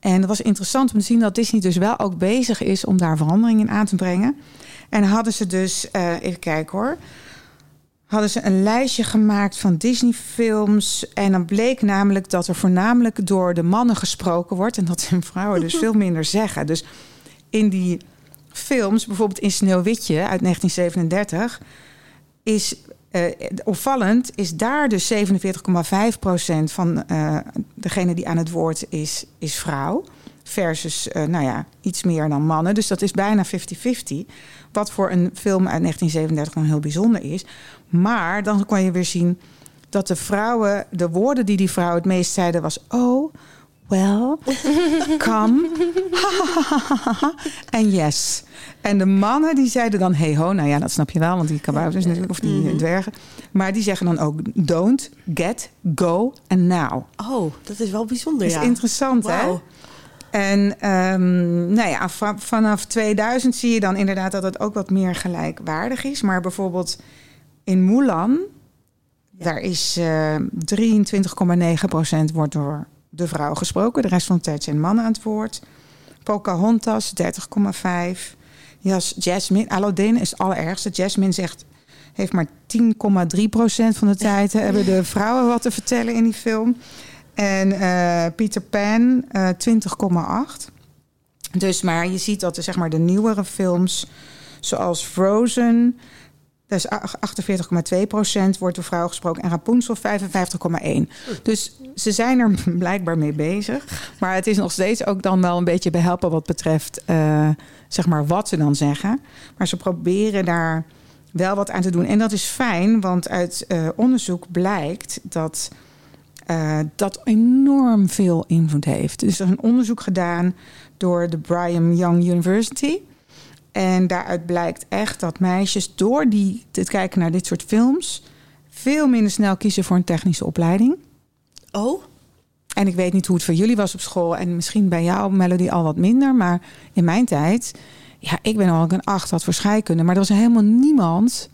En het was interessant om te zien dat Disney dus wel ook bezig is om daar verandering in aan te brengen. En hadden ze dus, eh, even kijken hoor. Hadden ze een lijstje gemaakt van Disney-films. En dan bleek namelijk dat er voornamelijk door de mannen gesproken wordt. En dat hun vrouwen dus veel minder zeggen. Dus in die films, bijvoorbeeld in Sneeuwwitje uit 1937, is eh, opvallend, is daar dus 47,5% van eh, degene die aan het woord is, is vrouw. Versus, eh, nou ja, iets meer dan mannen. Dus dat is bijna 50-50. Wat voor een film uit 1937 dan heel bijzonder is. Maar dan kan je weer zien dat de vrouwen, de woorden die die vrouwen het meest zeiden was: Oh, well, come, en yes. En de mannen die zeiden dan hey ho, nou ja, dat snap je wel, want die kabouters natuurlijk, of die Mhm. dwergen. Maar die zeggen dan ook don't, get, go en now. Oh, dat is wel bijzonder, Dat is ja. interessant, hè? En ehm, nou ja, va- vanaf 2000 zie je dan inderdaad dat het ook wat meer gelijkwaardig is. Maar bijvoorbeeld in Mulan, Ja. daar is eh 23,9% wordt door de vrouw gesproken. De rest van de tijd zijn mannen aan het woord. Pocahontas 30,5. Jas, Jasmine, Aladdin is het allerergste. Jasmine zegt, heeft maar 10,3% van de tijd eh, hebben de vrouwen wat te vertellen in die film. En eh, Peter Pan eh 20,8. Dus maar je ziet dat de, zeg maar, de nieuwere films, zoals Frozen, a- 48,2% wordt door vrouwen gesproken. En Rapunzel 55,1%. Dus ze zijn er blijkbaar mee bezig. Maar het is nog steeds ook dan wel een beetje behelpen wat betreft eh, zeg maar wat ze dan zeggen. Maar ze proberen daar wel wat aan te doen. En dat is fijn, want uit onderzoek blijkt dat eh, dat enorm veel invloed heeft. Dus er is een onderzoek gedaan door de Brigham Young University. En daaruit blijkt echt dat meisjes door die te kijken naar dit soort films veel minder snel kiezen voor een technische opleiding. Oh, En ik weet niet hoe het voor jullie was op school en misschien bij jou, Melody, al wat minder. Maar in mijn tijd, ja, ik ben al een acht had voor scheikunde, maar er was helemaal niemand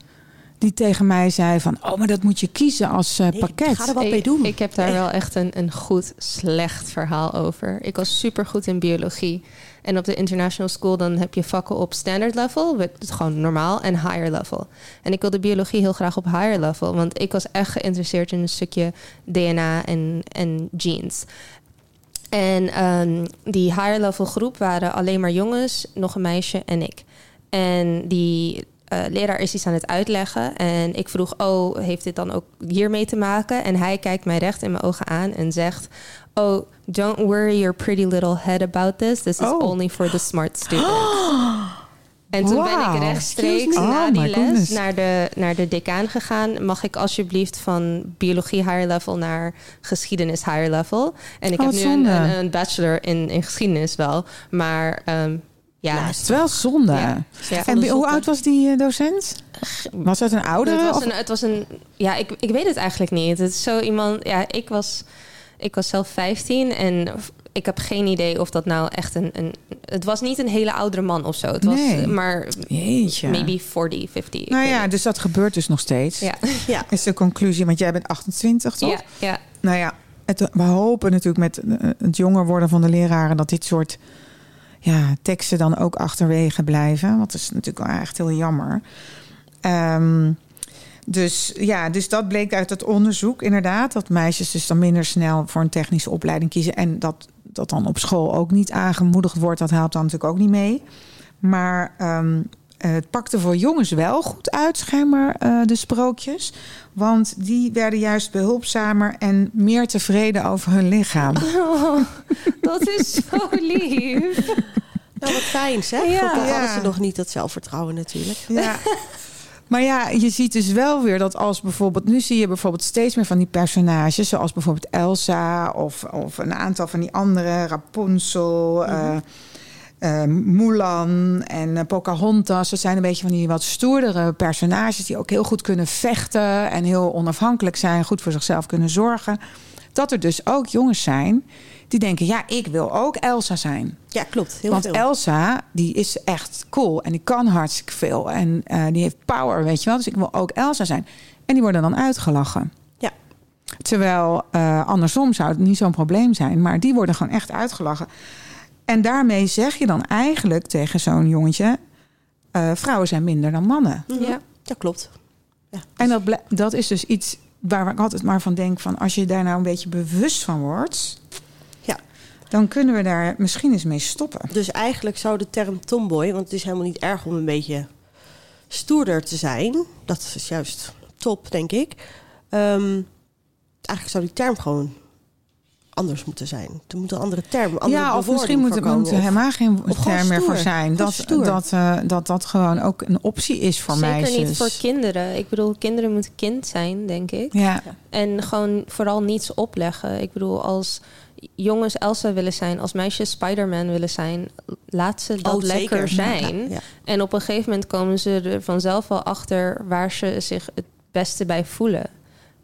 die tegen mij zei van, oh, maar dat moet je kiezen als eh, Nee, pakket. ga er wat ik, mee doen. Ik heb daar wel echt een, een goed slecht verhaal over. Ik was super goed in biologie. En op de international school dan heb je vakken op standard level, gewoon normaal, en higher level. En ik wilde biologie heel graag op higher level, want ik was echt geïnteresseerd in een stukje DNA en, en genes. En ehm, die higher level groep waren alleen maar jongens, nog een meisje en ik. En die eh, leraar is iets aan het uitleggen. En ik vroeg, oh, heeft dit dan ook hiermee te maken? En hij kijkt mij recht in mijn ogen aan en zegt... Oh, don't worry your pretty little head about this. This is Oh. only for the smart students. En toen ben ik rechtstreeks na Oh, die les goodness. naar de, naar de decaan gegaan. Mag ik alsjeblieft van biologie higher level naar geschiedenis higher level? En ik Oh, heb nu een, een bachelor in, in geschiedenis wel. Maar ehm, ja, Ja, Het is wel zonde. Ja. Ja. En hoe oud was die eh, docent? Was het een oudere? Het was een, het was een ja, ik, ik weet het eigenlijk niet. Het is zo iemand, ja, ik was, ik was zelf 15 en ik heb geen idee of dat nou echt een, een het was niet een hele oudere man of zo. Het was Nee. maar Jeetje. maybe 40, 50. ik Nou ja, dus dat gebeurt dus nog steeds. ja, ja. Is de conclusie, want jij bent 28, toch? ja, ja. Nou ja, het, we hopen natuurlijk met eh, het jonger worden van de leraren dat dit soort ja, teksten dan ook achterwege blijven. Dat is natuurlijk wel echt heel jammer. Ehm, dus ja, dus dat bleek uit het onderzoek inderdaad. Dat meisjes dus dan minder snel voor een technische opleiding kiezen. En dat dat dan op school ook niet aangemoedigd wordt. Dat helpt dan natuurlijk ook niet mee. Maar ehm, het pakte voor jongens wel goed uit, schijnbaar, eh, de sprookjes. Want die werden juist behulpzamer en meer tevreden over hun lichaam. Oh, dat is zo lief. Nou, wat fijn zeg. Ja. Hadden ze nog niet dat zelfvertrouwen natuurlijk. Ja. Maar ja, je ziet dus wel weer dat als bijvoorbeeld... Nu zie je bijvoorbeeld steeds meer van die personages... zoals bijvoorbeeld Elsa of, of een aantal van die andere... Rapunzel, eh, eh, Mulan en eh, Pocahontas. Dat zijn een beetje van die wat stoerdere personages... die ook heel goed kunnen vechten en heel onafhankelijk zijn... goed voor zichzelf kunnen zorgen. Dat er dus ook jongens zijn die denken... ja, ik wil ook Elsa zijn. Ja, klopt. Heel Want veel. Elsa, die is echt cool en die kan hartstikke veel. En eh, die heeft power, weet je wel. Dus ik wil ook Elsa zijn. En die worden dan uitgelachen. Ja. Terwijl andersom zou het niet zo'n probleem zijn. Maar die worden gewoon echt uitgelachen. En daarmee zeg je dan eigenlijk tegen zo'n jongetje... eh, vrouwen zijn minder dan mannen. Mhm. Ja. Ja, klopt. Ja. En dat, dat is dus iets waar ik altijd maar van denk... van als je daar nou een beetje bewust van wordt... Ja. dan kunnen we daar misschien eens mee stoppen. Dus eigenlijk zou de term tomboy, want het is helemaal niet erg om een beetje stoerder te zijn. Dat is juist top, denk ik. Ehm, eigenlijk zou die term gewoon anders moeten zijn. Er moet een andere term, andere ja, of misschien moet, er- moet er helemaal geen term meer voor zijn. Dat dat, eh, dat dat gewoon ook een optie is voor Zeker meisjes. niet voor kinderen. Ik bedoel, kinderen moeten kind zijn, denk ik. Ja, En gewoon vooral niets opleggen. Ik bedoel, als jongens Elsa willen zijn, als meisjes Spider-Man willen zijn, laat ze dat Oh, lekker zeker. zijn. Ja, ja. En op een gegeven moment komen ze er vanzelf wel achter waar ze zich het beste bij voelen.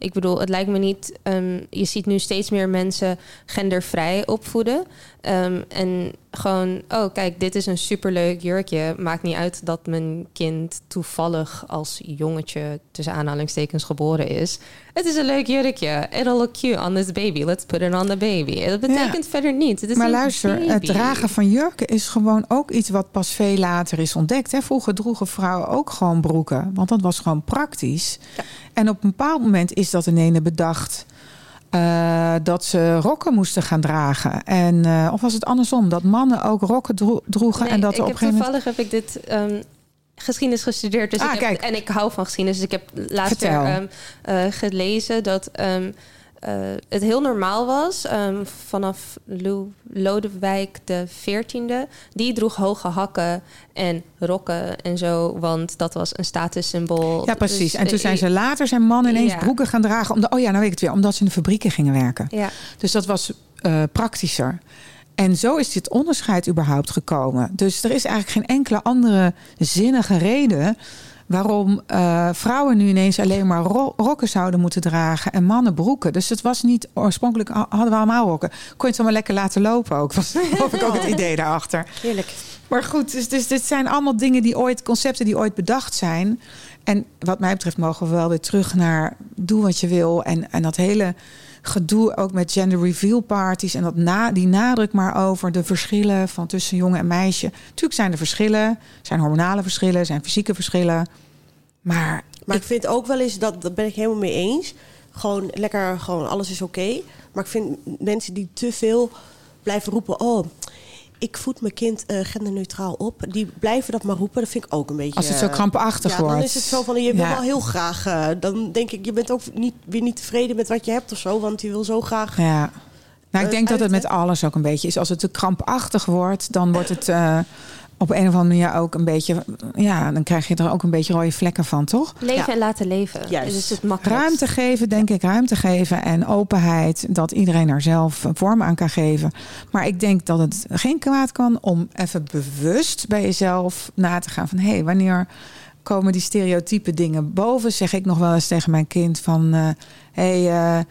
Ik bedoel, het lijkt me niet. ehm, je ziet nu steeds meer mensen gendervrij opvoeden. Ehm, en gewoon, oh kijk, dit is een superleuk jurkje. Maakt niet uit dat mijn kind toevallig als jongetje tussen aanhalingstekens geboren is. Het is een leuk jurkje. It'll look cute on this baby. Let's put it on the baby. Dat betekent verder niet. Het is maar luister, het dragen van jurken is gewoon ook iets wat pas veel later is ontdekt. Hè? Vroeger droegen vrouwen ook gewoon broeken, want dat was gewoon praktisch. Ja. En op een bepaald moment is dat in ene bedacht. eh, dat ze rokken moesten gaan dragen. En, eh, of was het andersom? Dat mannen ook rokken dro- droegen. Nee, en dat ik er op heb moment. toevallig heb ik dit ehm, geschiedenis gestudeerd. Dus Ah, ik heb, kijk. En ik hou van geschiedenis. Dus ik heb laatst weer, ehm, eh, gelezen dat ehm, eh, het heel normaal was ehm, vanaf Lo- Lodewijk de 14e. Die droeg hoge hakken en rokken en zo, want dat was een statussymbool. Ja, precies. Dus, en toen zijn ze later zijn mannen ineens Ja. broeken gaan dragen. Omdat, oh ja, nou weet ik het weer. Omdat ze in de fabrieken gingen werken. Ja, Dus dat was eh, praktischer. En zo is dit onderscheid überhaupt gekomen. Dus er is eigenlijk geen enkele andere zinnige reden waarom eh, vrouwen nu ineens alleen maar ro- rokken zouden moeten dragen en mannen broeken. Dus het was niet oorspronkelijk ha- hadden we allemaal rokken. Kon je het allemaal lekker laten lopen ook. Was geloof ik ook het idee daarachter. Heerlijk. Maar goed, dus, dus dit zijn allemaal dingen die ooit, concepten die ooit bedacht zijn. En wat mij betreft mogen we wel weer terug naar doe wat je wil. En, en dat hele gedoe ook met gender reveal parties. En dat na, die nadruk maar over de verschillen van tussen jongen en meisje. Natuurlijk zijn er verschillen. Er zijn hormonale verschillen, er zijn fysieke verschillen. Maar Maar ik vind ook wel eens, dat, dat ben ik helemaal mee eens. Gewoon lekker, gewoon alles is oké. Maar ik vind mensen die te veel blijven roepen... oh, ik voed mijn kind eh, genderneutraal op. Die blijven dat maar roepen. Dat vind ik ook een beetje... als het zo eh, krampachtig ja, wordt. dan is het zo van, je wil Ja. wel heel graag... eh, dan denk ik, je bent ook niet, weer niet tevreden met wat je hebt of zo. Want je wil zo graag... Ja. Nou, ik denk dat het met alles ook een beetje is. Als het te krampachtig wordt, dan wordt het op een of andere manier ook een beetje. Ja, dan krijg je er ook een beetje rode vlekken van, toch? leven Ja. en laten leven. Juist. Dus het makkelijkst. Ruimte geven, denk ik, ruimte geven en openheid. Dat iedereen er zelf vorm aan kan geven. Maar ik denk dat het geen kwaad kan om even bewust bij jezelf na te gaan van hé, hey, wanneer komen die stereotype dingen boven? Zeg ik nog wel eens tegen mijn kind van hé, hey, eh,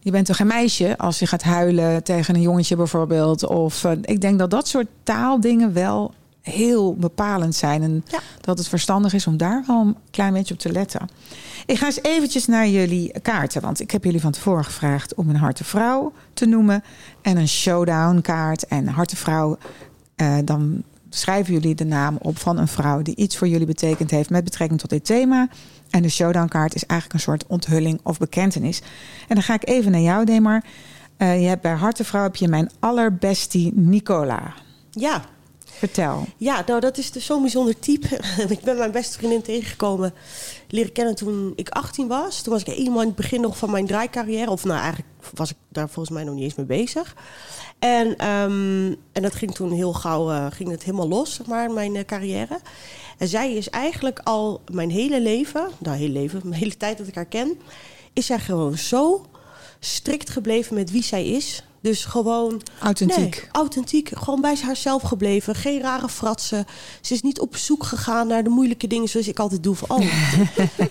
je bent toch geen meisje als je gaat huilen tegen een jongetje bijvoorbeeld. Of eh, ik denk dat dat soort taaldingen wel heel bepalend zijn. En Ja. dat het verstandig is om daar wel een klein beetje op te letten. Ik ga eens eventjes naar jullie kaarten. Want ik heb jullie van tevoren gevraagd om een harte vrouw te noemen. En een showdown kaart. En harte vrouw, eh, dan schrijven jullie de naam op van een vrouw die iets voor jullie betekend heeft met betrekking tot dit thema. En de showdown kaart is eigenlijk een soort onthulling of bekentenis. En dan ga ik even naar jou, Demar. Eh, je hebt bij hartevrouw heb je mijn allerbestie Nicola. Ja, Vertel. Ja, nou dat is dus zo'n bijzonder type. ik ben mijn beste vriendin tegengekomen, leren kennen toen ik 18 was. Toen was ik helemaal in het begin nog van mijn draaicarrière. Of nou, eigenlijk was ik daar volgens mij nog niet eens mee bezig. En, ehm, en dat ging toen heel gauw, eh, ging het helemaal los, maar, mijn eh, carrière. En zij is eigenlijk al mijn hele leven, nou hele leven, mijn hele tijd dat ik haar ken, is zij gewoon zo strikt gebleven met wie zij is. Dus gewoon... Authentiek. Nee, authentiek. Gewoon bij haarzelf gebleven. Geen rare fratsen. Ze is niet op zoek gegaan naar de moeilijke dingen zoals ik altijd doe. Van, oh,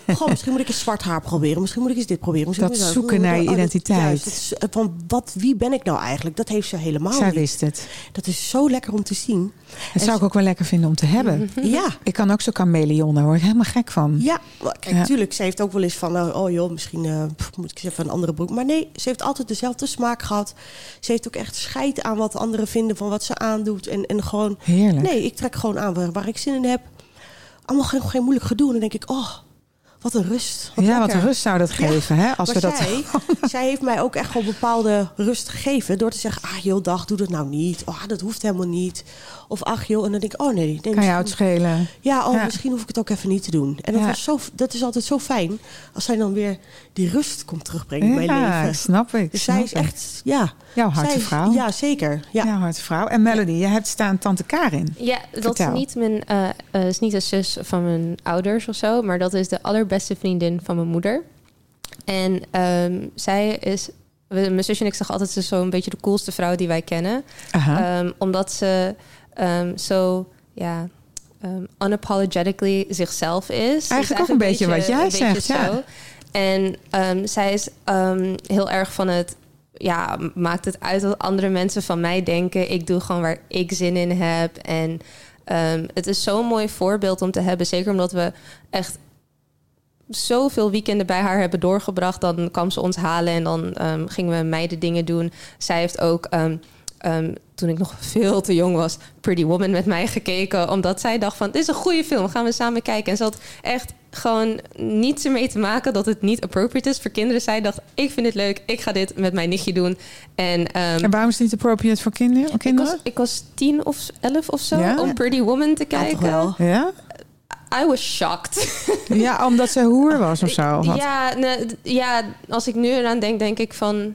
gewoon, misschien moet ik eens zwart haar proberen. Misschien moet ik eens dit proberen. Misschien dat moet zoeken naar je oh, identiteit. Juist, van wat, wie ben ik nou eigenlijk? Dat heeft ze helemaal Zij niet. wist het. Dat is zo lekker om te zien. Dat zou ik ook wel lekker vinden om te hebben. Ja, Ik kan ook zo chameleon, daar word ik helemaal gek van. ja. Kijk, Ja. tuurlijk, ze heeft ook wel eens van... nou, oh joh, misschien eh, moet ik eens even een andere broek. Maar nee, ze heeft altijd dezelfde smaak gehad. Ze heeft ook echt scheid aan wat anderen vinden van wat ze aandoet. En, en gewoon... Heerlijk. Nee, ik trek gewoon aan waar, waar ik zin in heb. Allemaal geen, geen moeilijk gedoe. En dan denk ik, oh, wat een rust. Wat ja, wat een rust zou dat geven, hè? Als maar we dat. zij, zij heeft mij ook echt wel bepaalde rust gegeven. Door te zeggen, ah joh, dag, doe dat nou niet. Oh, dat hoeft helemaal niet. Of ach joh, en dan denk ik, oh nee. nee Kan je uitschelen. ja, oh, Ja. misschien hoef ik het ook even niet te doen. En dat, Ja. was zo, dat is altijd zo fijn. Als zij dan weer die rust komt terugbrengen in mijn Ja, leven. snap ik. Dus snap zij is ik. echt, ja. Jouw harte zij- vrouw. Ja, zeker. Ja. Ja, harte vrouw. En Melody, je hebt staan tante Karin. Ja, dat Vertel. is niet, mijn, eh, eh, is niet de zus van mijn ouders of zo, maar dat is de allerbeste vriendin van mijn moeder. En ehm, zij is, mijn zusje en ik zeggen altijd, ze is zo'n beetje de coolste vrouw die wij kennen. Ehm, omdat ze ehm, zo, ja, ehm, unapologetically zichzelf is. Eigenlijk is ook een beetje wat jij beetje zegt, ja. zo. En ehm, zij is ehm, heel erg van het ja, maakt het uit wat andere mensen van mij denken. Ik doe gewoon waar ik zin in heb. En ehm, het is zo'n mooi voorbeeld om te hebben. Zeker omdat we echt zoveel weekenden bij haar hebben doorgebracht. Dan kwam ze ons halen en dan ehm, gingen we meiden dingen doen. Zij heeft ook... ehm, ehm, toen ik nog veel te jong was, Pretty Woman met mij gekeken. Omdat zij dacht van, dit is een goede film, gaan we samen kijken. En ze had echt gewoon niets ermee te maken dat het niet appropriate is voor kinderen. Zij dacht, ik vind het leuk, ik ga dit met mijn nichtje doen. En, ehm, en waarom is het niet appropriate voor kinderen? ik, was, ik was tien of elf of zo Ja? om Pretty Woman te kijken. Ja? I was shocked. ja, omdat ze hoer was of zo. of ja, d- ja, als ik nu eraan denk, denk ik van...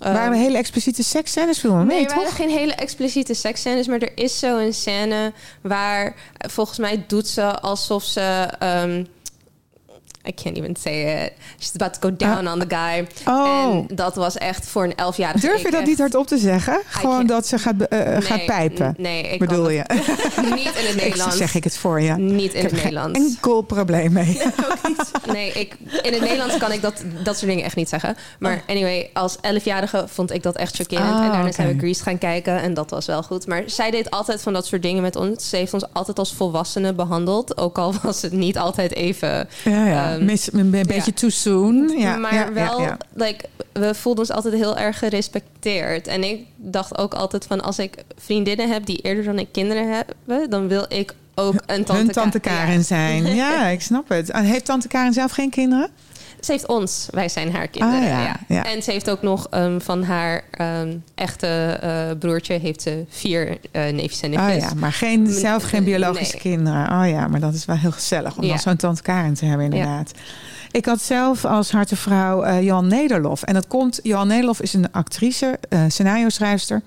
ehm, waren er hele expliciete seksscènes filmen? Nee, Nee, er waren geen hele expliciete seksscènes, maar er is zo een scène waar eh, volgens mij doet ze alsof ze. ehm, I can't even say it. She's about to go down on the guy. Oh. En dat was echt voor een elfjarige. Durf je ik dat niet hardop te zeggen? Gewoon dat ze gaat, eh, Nee, gaat pijpen. Nee, ik bedoel je? niet in het Ik Nederlands. zeg ik het voor je. Niet in ik het heb geen Nederlands. enkel probleem mee. Nee, ik, in het Nederlands kan ik dat, dat soort dingen echt niet zeggen. Maar anyway, als elfjarige vond ik dat echt chockerend. Ah, en daarna zijn we Grease gaan kijken en dat was wel goed. Maar zij deed altijd van dat soort dingen met ons. Ze heeft ons altijd als volwassenen behandeld. Ook al was het niet altijd even... Ja, ja. Ehm, Mis, een be- beetje too soon. Ja, maar wel. Like, we voelden ons altijd heel erg gerespecteerd. En ik dacht ook altijd van... als ik vriendinnen heb die eerder dan ik kinderen hebben... dan wil ik ook een tante, Hun tante Ka- Karen Ja. zijn. Ja, ik snap het. En heeft tante Karen zelf geen kinderen? Ze heeft ons, wij zijn haar kinderen. Ah, ja, ja. ja. En ze heeft ook nog ehm, van haar ehm, echte eh, broertje heeft ze vier eh neefjes en Oh nichtjes. ja, maar geen, zelf geen biologische Nee. kinderen. Oh ja, maar dat is wel heel gezellig om dan zo'n tante Karen te hebben inderdaad. Ik had zelf als hartevrouw eh Johan Nederlof. En dat komt, Johan Nederlof is een actrice, scenario schrijfster.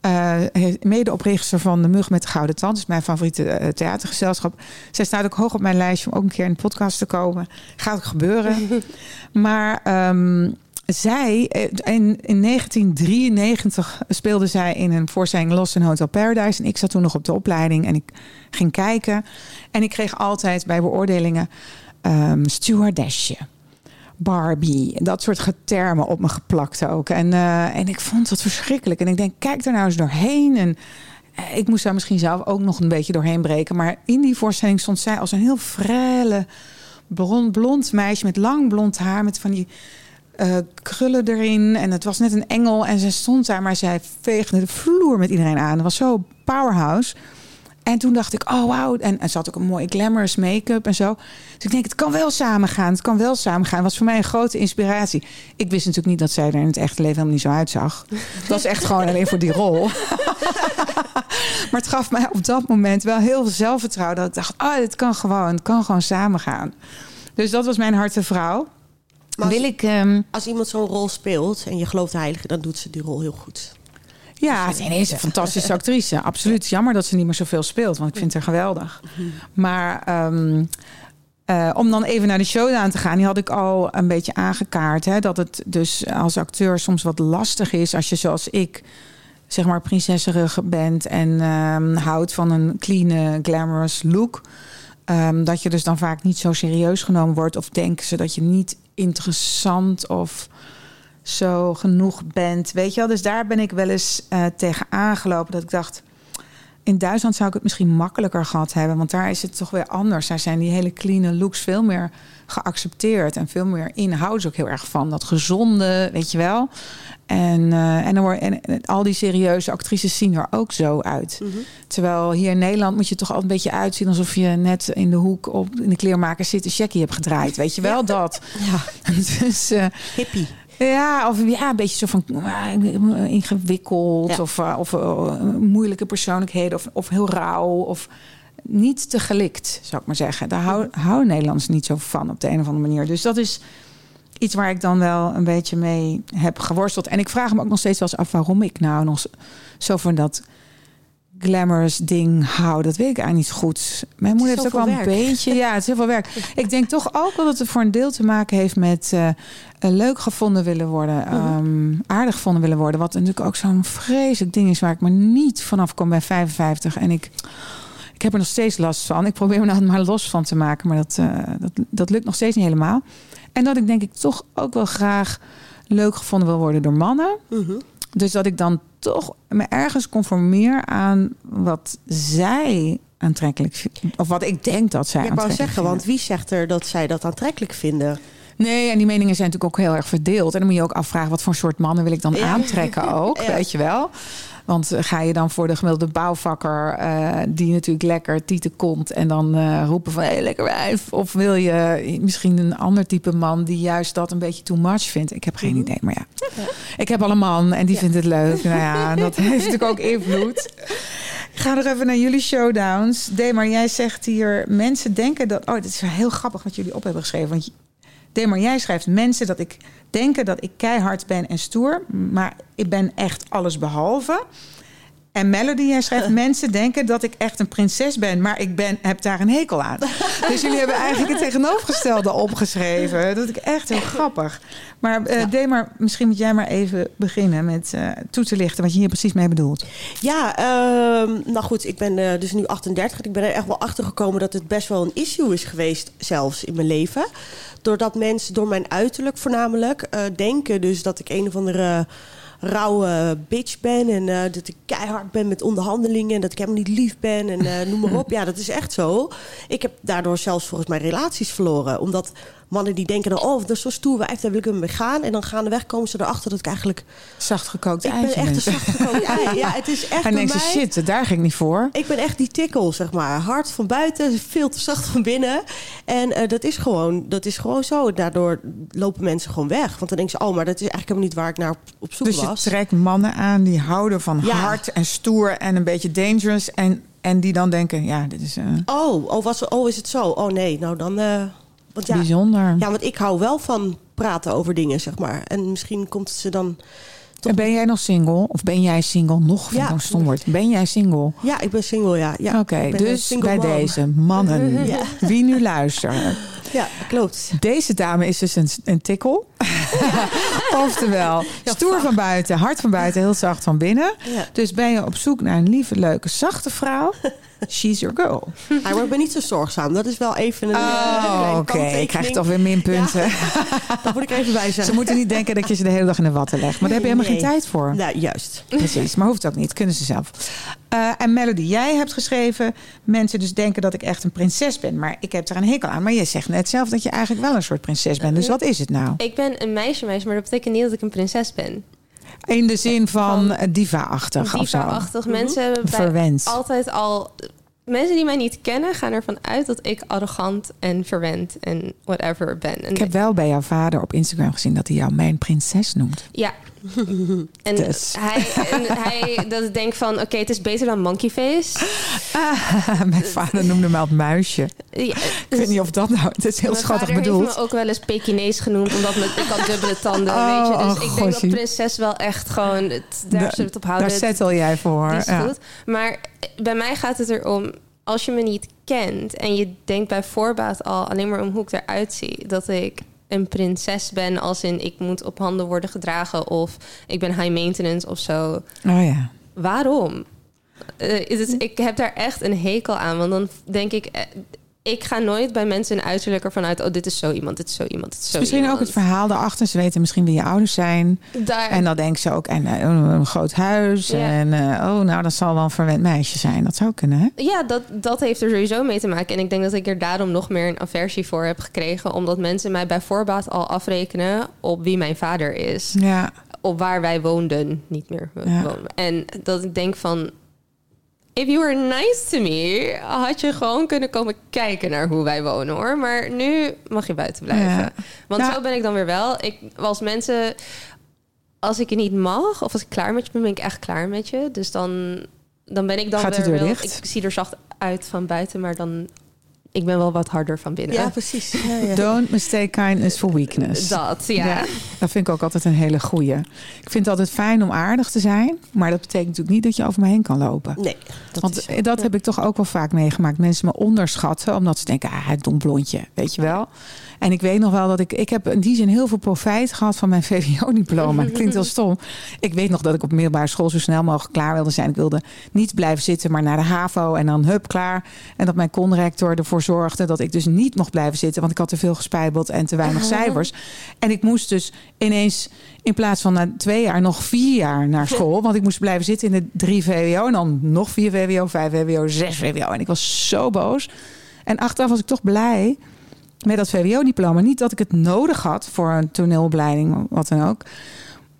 Eh, heeft- medeoprichter van De Mug met de Gouden Tand. Is mijn favoriete eh, theatergezelschap. Zij staat ook hoog op mijn lijstje om ook een keer in de podcast te komen. Gaat ook gebeuren. maar ehm, zij, eh, in, in 1993 speelde zij in een voorstelling Lost in Hotel Paradise. En ik zat toen nog op de opleiding en ik ging kijken. En ik kreeg altijd bij beoordelingen ehm stewardessje. Barbie, dat soort termen op me geplakt ook. En, eh, en ik vond dat verschrikkelijk. En ik denk, kijk er nou eens doorheen. En eh, ik moest daar misschien zelf ook nog een beetje doorheen breken. Maar in die voorstelling stond zij als een heel frelle, blond, blond meisje met lang blond haar. Met van die eh, krullen erin. En het was net een engel. En ze stond daar, maar zij veegde de vloer met iedereen aan. Het was zo powerhouse. En toen dacht ik, oh wauw. En, en ze had ook een mooie glamorous make-up en zo. Dus ik denk, het kan wel samen gaan. Het kan wel samen gaan. was voor mij een grote inspiratie. Ik wist natuurlijk niet dat zij er in het echte leven helemaal niet zo uitzag. Dat was echt gewoon alleen voor die rol. maar het gaf mij op dat moment wel heel veel zelfvertrouwen. Dat ik dacht, oh, dit kan gewoon. Het kan gewoon samen gaan. Dus dat was mijn harte vrouw. Maar als, Wil ik... ehm, als iemand zo'n rol speelt en je gelooft de heilige, dan doet ze die rol heel goed. Ja, ze is een fantastische actrice. Absoluut. Jammer dat ze niet meer zoveel speelt, want ik vind haar geweldig. Maar ehm, eh, om dan even naar de showdown te gaan, die had ik al een beetje aangekaart. Hè, dat het dus als acteur soms wat lastig is als je zoals ik zeg maar prinsesserig bent en ehm, houdt van een clean, glamorous look. Ehm, dat je dus dan vaak niet zo serieus genomen wordt. Of denken ze dat je niet interessant of zo genoeg bent. Weet je wel? Dus daar ben ik wel eens eh, tegen aangelopen. Dat ik dacht, in Duitsland zou ik het misschien makkelijker gehad hebben. Want daar is het toch weer anders. Daar zijn die hele clean looks veel meer geaccepteerd. En veel meer in houden ze ook heel erg van. Dat gezonde, weet je wel. En, eh, en, dan word, en, en al die serieuze actrices zien er ook zo uit. Terwijl hier in Nederland moet je toch altijd een beetje uitzien... alsof je net in de hoek op, in de kleermaker zit... een checkie hebt gedraaid. Weet je wel, dat. Ja, dus... eh, hippie. Ja, of ja, een beetje zo van ah, ingewikkeld Ja. of, uh, of uh, moeilijke persoonlijkheden of, of heel rauw of niet te gelikt, zou ik maar zeggen. Daar hou- houden Nederlanders niet zo van op de een of andere manier. Dus dat is iets waar ik dan wel een beetje mee heb geworsteld. En ik vraag me ook nog steeds wel eens af waarom ik nou nog zo van dat glamorous ding hou. Dat weet ik eigenlijk niet zo goed. Mijn moeder heeft ook wel een beetje... Ja, het is heel veel werk. Ik denk toch ook wel dat het voor een deel te maken heeft met... eh, eh, leuk gevonden willen worden, ehm, aardig gevonden willen worden. Wat natuurlijk ook zo'n vreselijk ding is waar ik maar niet vanaf kom bij 55. En ik, ik heb er nog steeds last van. Ik probeer me altijd maar los van te maken, maar dat, eh, dat, dat lukt nog steeds niet helemaal. En dat ik denk ik toch ook wel graag leuk gevonden wil worden door mannen. Mhm. Dus dat ik dan toch me ergens conformeer aan wat zij aantrekkelijk vinden. Of wat ik denk dat zij ik wou aantrekkelijk zeggen, vinden. want wie zegt er dat zij dat aantrekkelijk vinden? Nee, en die meningen zijn natuurlijk ook heel erg verdeeld. En dan moet je ook afvragen wat voor soort mannen wil ik dan Ja. aantrekken ook, Ja. weet je wel. Want ga je dan voor de gemiddelde bouwvakker, eh, die natuurlijk lekker tieten komt en dan eh, roepen van hé, hey, lekker wijf. Of wil je misschien een ander type man die juist dat een beetje too much vindt? Ik heb geen Mhm. idee, maar ja. Ik heb al een man en die vindt het leuk. Nou ja, dat heeft natuurlijk ook invloed. Ik ga nog even naar jullie showdowns. D, maar jij zegt hier, mensen denken dat... Oh, dit is heel grappig wat jullie op hebben geschreven. Want D, maar jij schrijft mensen dat ik denken dat ik keihard ben en stoer. Maar ik ben echt alles behalve. En Melody, jij schrijft mensen denken dat ik echt een prinses ben. Maar ik ben, heb daar een hekel aan. dus jullie hebben eigenlijk het tegenovergestelde opgeschreven. Dat ik echt heel grappig. Maar eh D, maar misschien moet jij maar even beginnen met eh, toe te lichten... wat je hier precies mee bedoelt. Ja, ehm, nou goed, ik ben eh, dus nu 38. Ik ben er echt wel achter gekomen dat het best wel een issue is geweest, zelfs in mijn leven. Doordat mensen, door mijn uiterlijk voornamelijk, denken dus dat ik een of andere rauwe bitch ben. En eh, dat ik keihard ben met onderhandelingen. En dat ik helemaal niet lief ben. En eh, noem maar op. Ja, dat is echt zo. Ik heb daardoor zelfs volgens mij relaties verloren. Omdat mannen die denken dan, oh, dat is zo stoer wijf, daar wil ik hem mee gaan. En dan gaandeweg komen ze erachter dat ik eigenlijk... Zacht gekookt Ik ben echt een zachtgekookt ei. Ja, het is echt denkt mij... shit, daar ging ik niet voor. Ik ben echt die tikkel, zeg maar. Hard van buiten, veel te zacht van binnen. En eh, dat, is gewoon, dat is gewoon zo. Daardoor lopen mensen gewoon weg. Want dan denken ze, oh, maar dat is eigenlijk helemaal niet waar ik naar op, zoek Dus je was. trekt mannen aan die houden van Ja. hard en stoer en een beetje dangerous. En, en die dan denken, ja, dit is eh, Oh, oh, was, oh, is het zo? Oh nee, nou dan... eh, want ja, bijzonder. ja, want ik hou wel van praten over dingen, zeg maar. En misschien komt ze dan... En ben jij nog single? Of ben jij single? Nog Ja. een stom woord. Ben jij single? Ja, ik ben single, ja. ja Oké, dus bij deze mannen, Ja. wie nu luistert. Ja, klopt. Deze dame is dus een, een tikkel. Oftewel, stoer van buiten, hard van buiten, heel zacht van binnen. Ja. Dus ben je op zoek naar een lieve, leuke, zachte vrouw? She's your girl. Ja, maar ik ben niet zo zorgzaam. Dat is wel even een... eh, Oh, kleine oké. Ik krijg toch weer minpunten. Dat moet ik even bij Ze zeggen. moeten niet denken dat je ze de hele dag in de watten legt. Maar daar heb je helemaal Nee. geen tijd voor. Nou, juist. Precies, maar hoeft ook niet. Kunnen ze zelf. Eh, en Melody, jij hebt geschreven... mensen dus denken dat ik echt een prinses ben. Maar ik heb er een hekel aan. Maar je zegt net zelf dat je eigenlijk wel een soort prinses bent. Dus wat is het nou? Ik ben een meisje, meisje, maar dat betekent niet dat ik een prinses ben. In de zin van, Van diva-achtig of zo. Diva-achtig. Mensen hebben bij Verwend. altijd al... Mensen die mij niet kennen gaan ervan uit dat ik arrogant en verwend en whatever ben. En Ik heb wel bij jouw vader op Instagram gezien... dat hij jou mijn prinses noemt. Ja, En Dus. hij, en hij dat ik denk van, oké, het is beter dan monkey face. Ah, mijn vader noemde me het muisje. Ja, Ik weet niet of dat nou... Het is heel schattig bedoeld. heeft me ook wel eens Pekinees genoemd, omdat me, ik had dubbele tanden, Oh, weet je. Dus oh, ik denk dat prinses wel echt gewoon, het, daar Da- zullen we het op Daar houden. settle jij voor. Is ja. goed. Maar bij mij gaat het erom, als je me niet kent en je denkt bij voorbaat al alleen maar om hoe ik eruit zie, dat ik een prinses ben, als in ik moet op handen worden gedragen of ik ben high maintenance of zo. Oh ja. Waarom? Eh, is het, ik heb daar echt een hekel aan, want dan denk ik. Ik ga nooit bij mensen een uiterlijk ervan uit... oh, dit is zo iemand, dit is zo iemand, dit is Het zo is misschien ook het verhaal daarachter. Ze weten misschien wie je ouders zijn. Daar, En dan denken ze ook, en eh, een groot huis. Ja. En eh, oh, nou, dat zal wel een verwend meisje zijn. Dat zou kunnen, hè? Ja, dat, dat heeft er sowieso mee te maken. En ik denk dat ik er daarom nog meer een aversie voor heb gekregen. Omdat mensen mij bij voorbaat al afrekenen op wie mijn vader is. Ja. Op waar wij woonden, niet meer Ja. wonen. En dat ik denk van... If you were nice to me, had je gewoon kunnen komen kijken naar hoe wij wonen hoor. Maar nu mag je buiten blijven. Ja. Want Ja. zo ben ik dan weer wel. Ik, als mensen, als ik je niet mag, of als ik klaar met je ben, ben ik echt klaar met je. Dus dan, dan ben ik dan Gaat weer wel. Ik zie er zacht uit van buiten, maar dan. Ik ben wel wat harder van binnen. Ja, precies. Ja, ja. Don't mistake kindness for weakness. Dat, ja. dat vind ik ook altijd een hele goeie. Ik vind het altijd fijn om aardig te zijn. Maar dat betekent natuurlijk niet dat je over me heen kan lopen. Nee, dat Want is dat heb ik toch ook wel vaak meegemaakt. Mensen me onderschatten omdat ze denken, ah, het dom blondje, weet je wel. En ik weet nog wel dat ik, ik heb in die zin heel veel profijt gehad van mijn VWO-diploma. Dat klinkt heel stom. Ik weet nog dat ik op middelbare school zo snel mogelijk klaar wilde zijn. Ik wilde niet blijven zitten, maar naar de HAVO en dan hup, klaar. En dat mijn conrector ervoor zorgde dat ik dus niet mocht blijven zitten. Want ik had te veel gespijbeld en te weinig cijfers. En ik moest dus ineens in plaats van na twee jaar nog vier jaar naar school. Want ik moest blijven zitten in de drie VWO. En dan nog vier VWO, vijf VWO, zes VWO. En ik was zo boos. En achteraf was ik toch blij met dat VWO-diploma. Niet dat ik het nodig had voor een toneelopleiding, wat dan ook.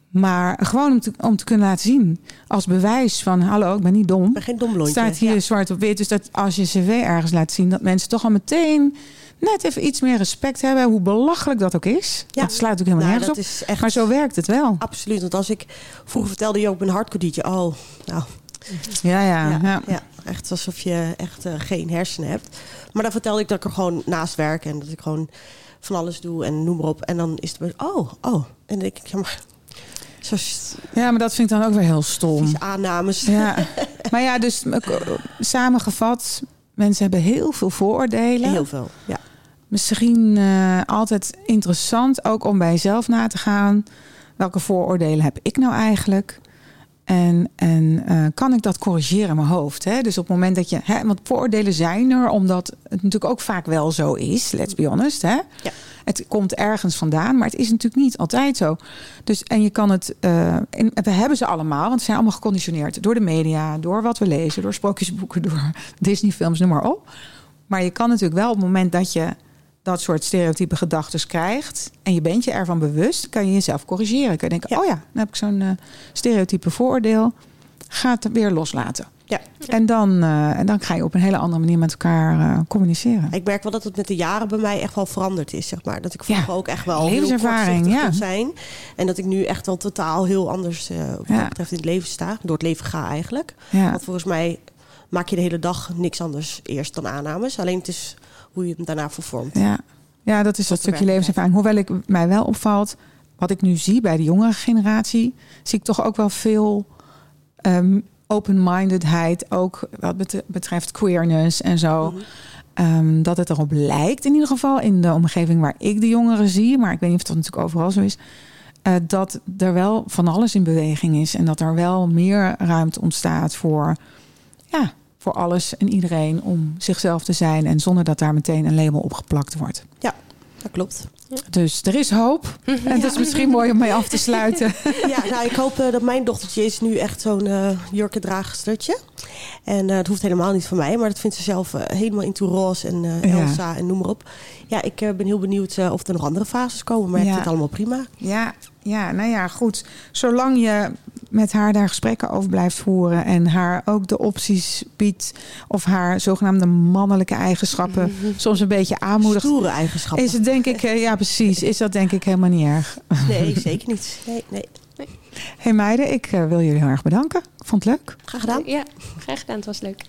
Maar gewoon om te, om te kunnen laten zien. Als bewijs van, hallo, ik ben niet dom. Ik ben geen dom staat hier Ja. zwart op wit. Dus dat als je cv ergens laat zien... dat mensen toch al meteen net even iets meer respect hebben. Hoe belachelijk dat ook is. Ja. Dat sluit ook helemaal Nou, nergens op. echt Maar zo werkt het wel. absoluut. Want als ik vroeger vertelde je ook een hardcodietje. Oh, nou, Ja, ja. ja, ja. ja. Echt alsof je echt eh, geen hersenen hebt. Maar dan vertelde ik dat ik er gewoon naast werk en dat ik gewoon van alles doe en noem maar op. En dan is het bij- oh, oh. En dan denk ik, ja, maar zo Ja, maar dat vind ik dan ook weer heel stom. aannames. Ja. Maar ja, dus samengevat... mensen hebben heel veel vooroordelen. Heel veel. Ja. Misschien eh, altijd interessant ook om bij jezelf na te gaan. Welke vooroordelen heb ik nou eigenlijk? En, en eh, kan ik dat corrigeren in mijn hoofd? Hè? Dus op het moment dat je. Hè, want vooroordelen zijn er, omdat het natuurlijk ook vaak wel zo is. Let's be honest. Hè? Ja. Het komt ergens vandaan, maar het is natuurlijk niet altijd zo. Dus, en je kan het. eh, en we hebben ze allemaal, want ze zijn allemaal geconditioneerd door de media, door wat we lezen, door sprookjesboeken, door Disney-films, noem maar op. Maar je kan natuurlijk wel op het moment dat je dat soort stereotype gedachten krijgt en je bent je ervan bewust, kan je jezelf corrigeren. Kan je denken, Ja. oh ja, dan heb ik zo'n eh, stereotype vooroordeel. Ga het weer loslaten. Ja. En, dan, eh, en dan ga je op een hele andere manier met elkaar eh, communiceren. Ik merk wel dat het met de jaren bij mij echt wel veranderd is, zeg maar. Dat ik vroeger Ja, ook echt wel levenservaring, ja. kon zijn. En dat ik nu echt wel totaal heel anders eh wat Ja. dat betreft in het leven sta. Door het leven ga eigenlijk. Ja. Want volgens mij maak je de hele dag niks anders eerst dan aannames. Alleen het is hoe je het daarna vervormt. Ja. ja, dat is dat stukje levenservaring. Hoewel ik mij wel opvalt, wat ik nu zie bij de jongere generatie, zie ik toch ook wel veel ehm, open-mindedheid, ook wat bet- betreft queerness en zo. Mhm. Ehm, dat het erop lijkt, in ieder geval in de omgeving waar ik de jongeren zie, maar ik weet niet of dat natuurlijk overal zo is. eh, dat er wel van alles in beweging is en dat er wel meer ruimte ontstaat voor, ja, voor alles en iedereen om zichzelf te zijn en zonder dat daar meteen een label op geplakt wordt. Dat klopt. Dus er is hoop. En dat is misschien mooi om mee af te sluiten. Ja, nou, ik hoop eh, dat mijn dochtertje is nu echt zo'n eh jurkendraagstertje. En eh het hoeft helemaal niet van mij, maar dat vindt ze zelf helemaal into roze en Ja. Elsa en noem maar op. Ja, ik ben heel benieuwd of er nog andere fases komen, maar ik Ja. vind het allemaal prima. Ja, ja, nou ja, goed. Zolang je met haar daar gesprekken over blijft voeren en haar ook de opties biedt of haar zogenaamde mannelijke eigenschappen soms een beetje aanmoedigt, Stoere eigenschappen. is het denk ik, eh, ja precies, is dat denk ik helemaal niet erg. Nee, zeker niet. Nee, nee. Hey meiden, ik eh, wil jullie heel erg bedanken. Ik vond het leuk. Graag gedaan. Ja, graag gedaan. Het was leuk.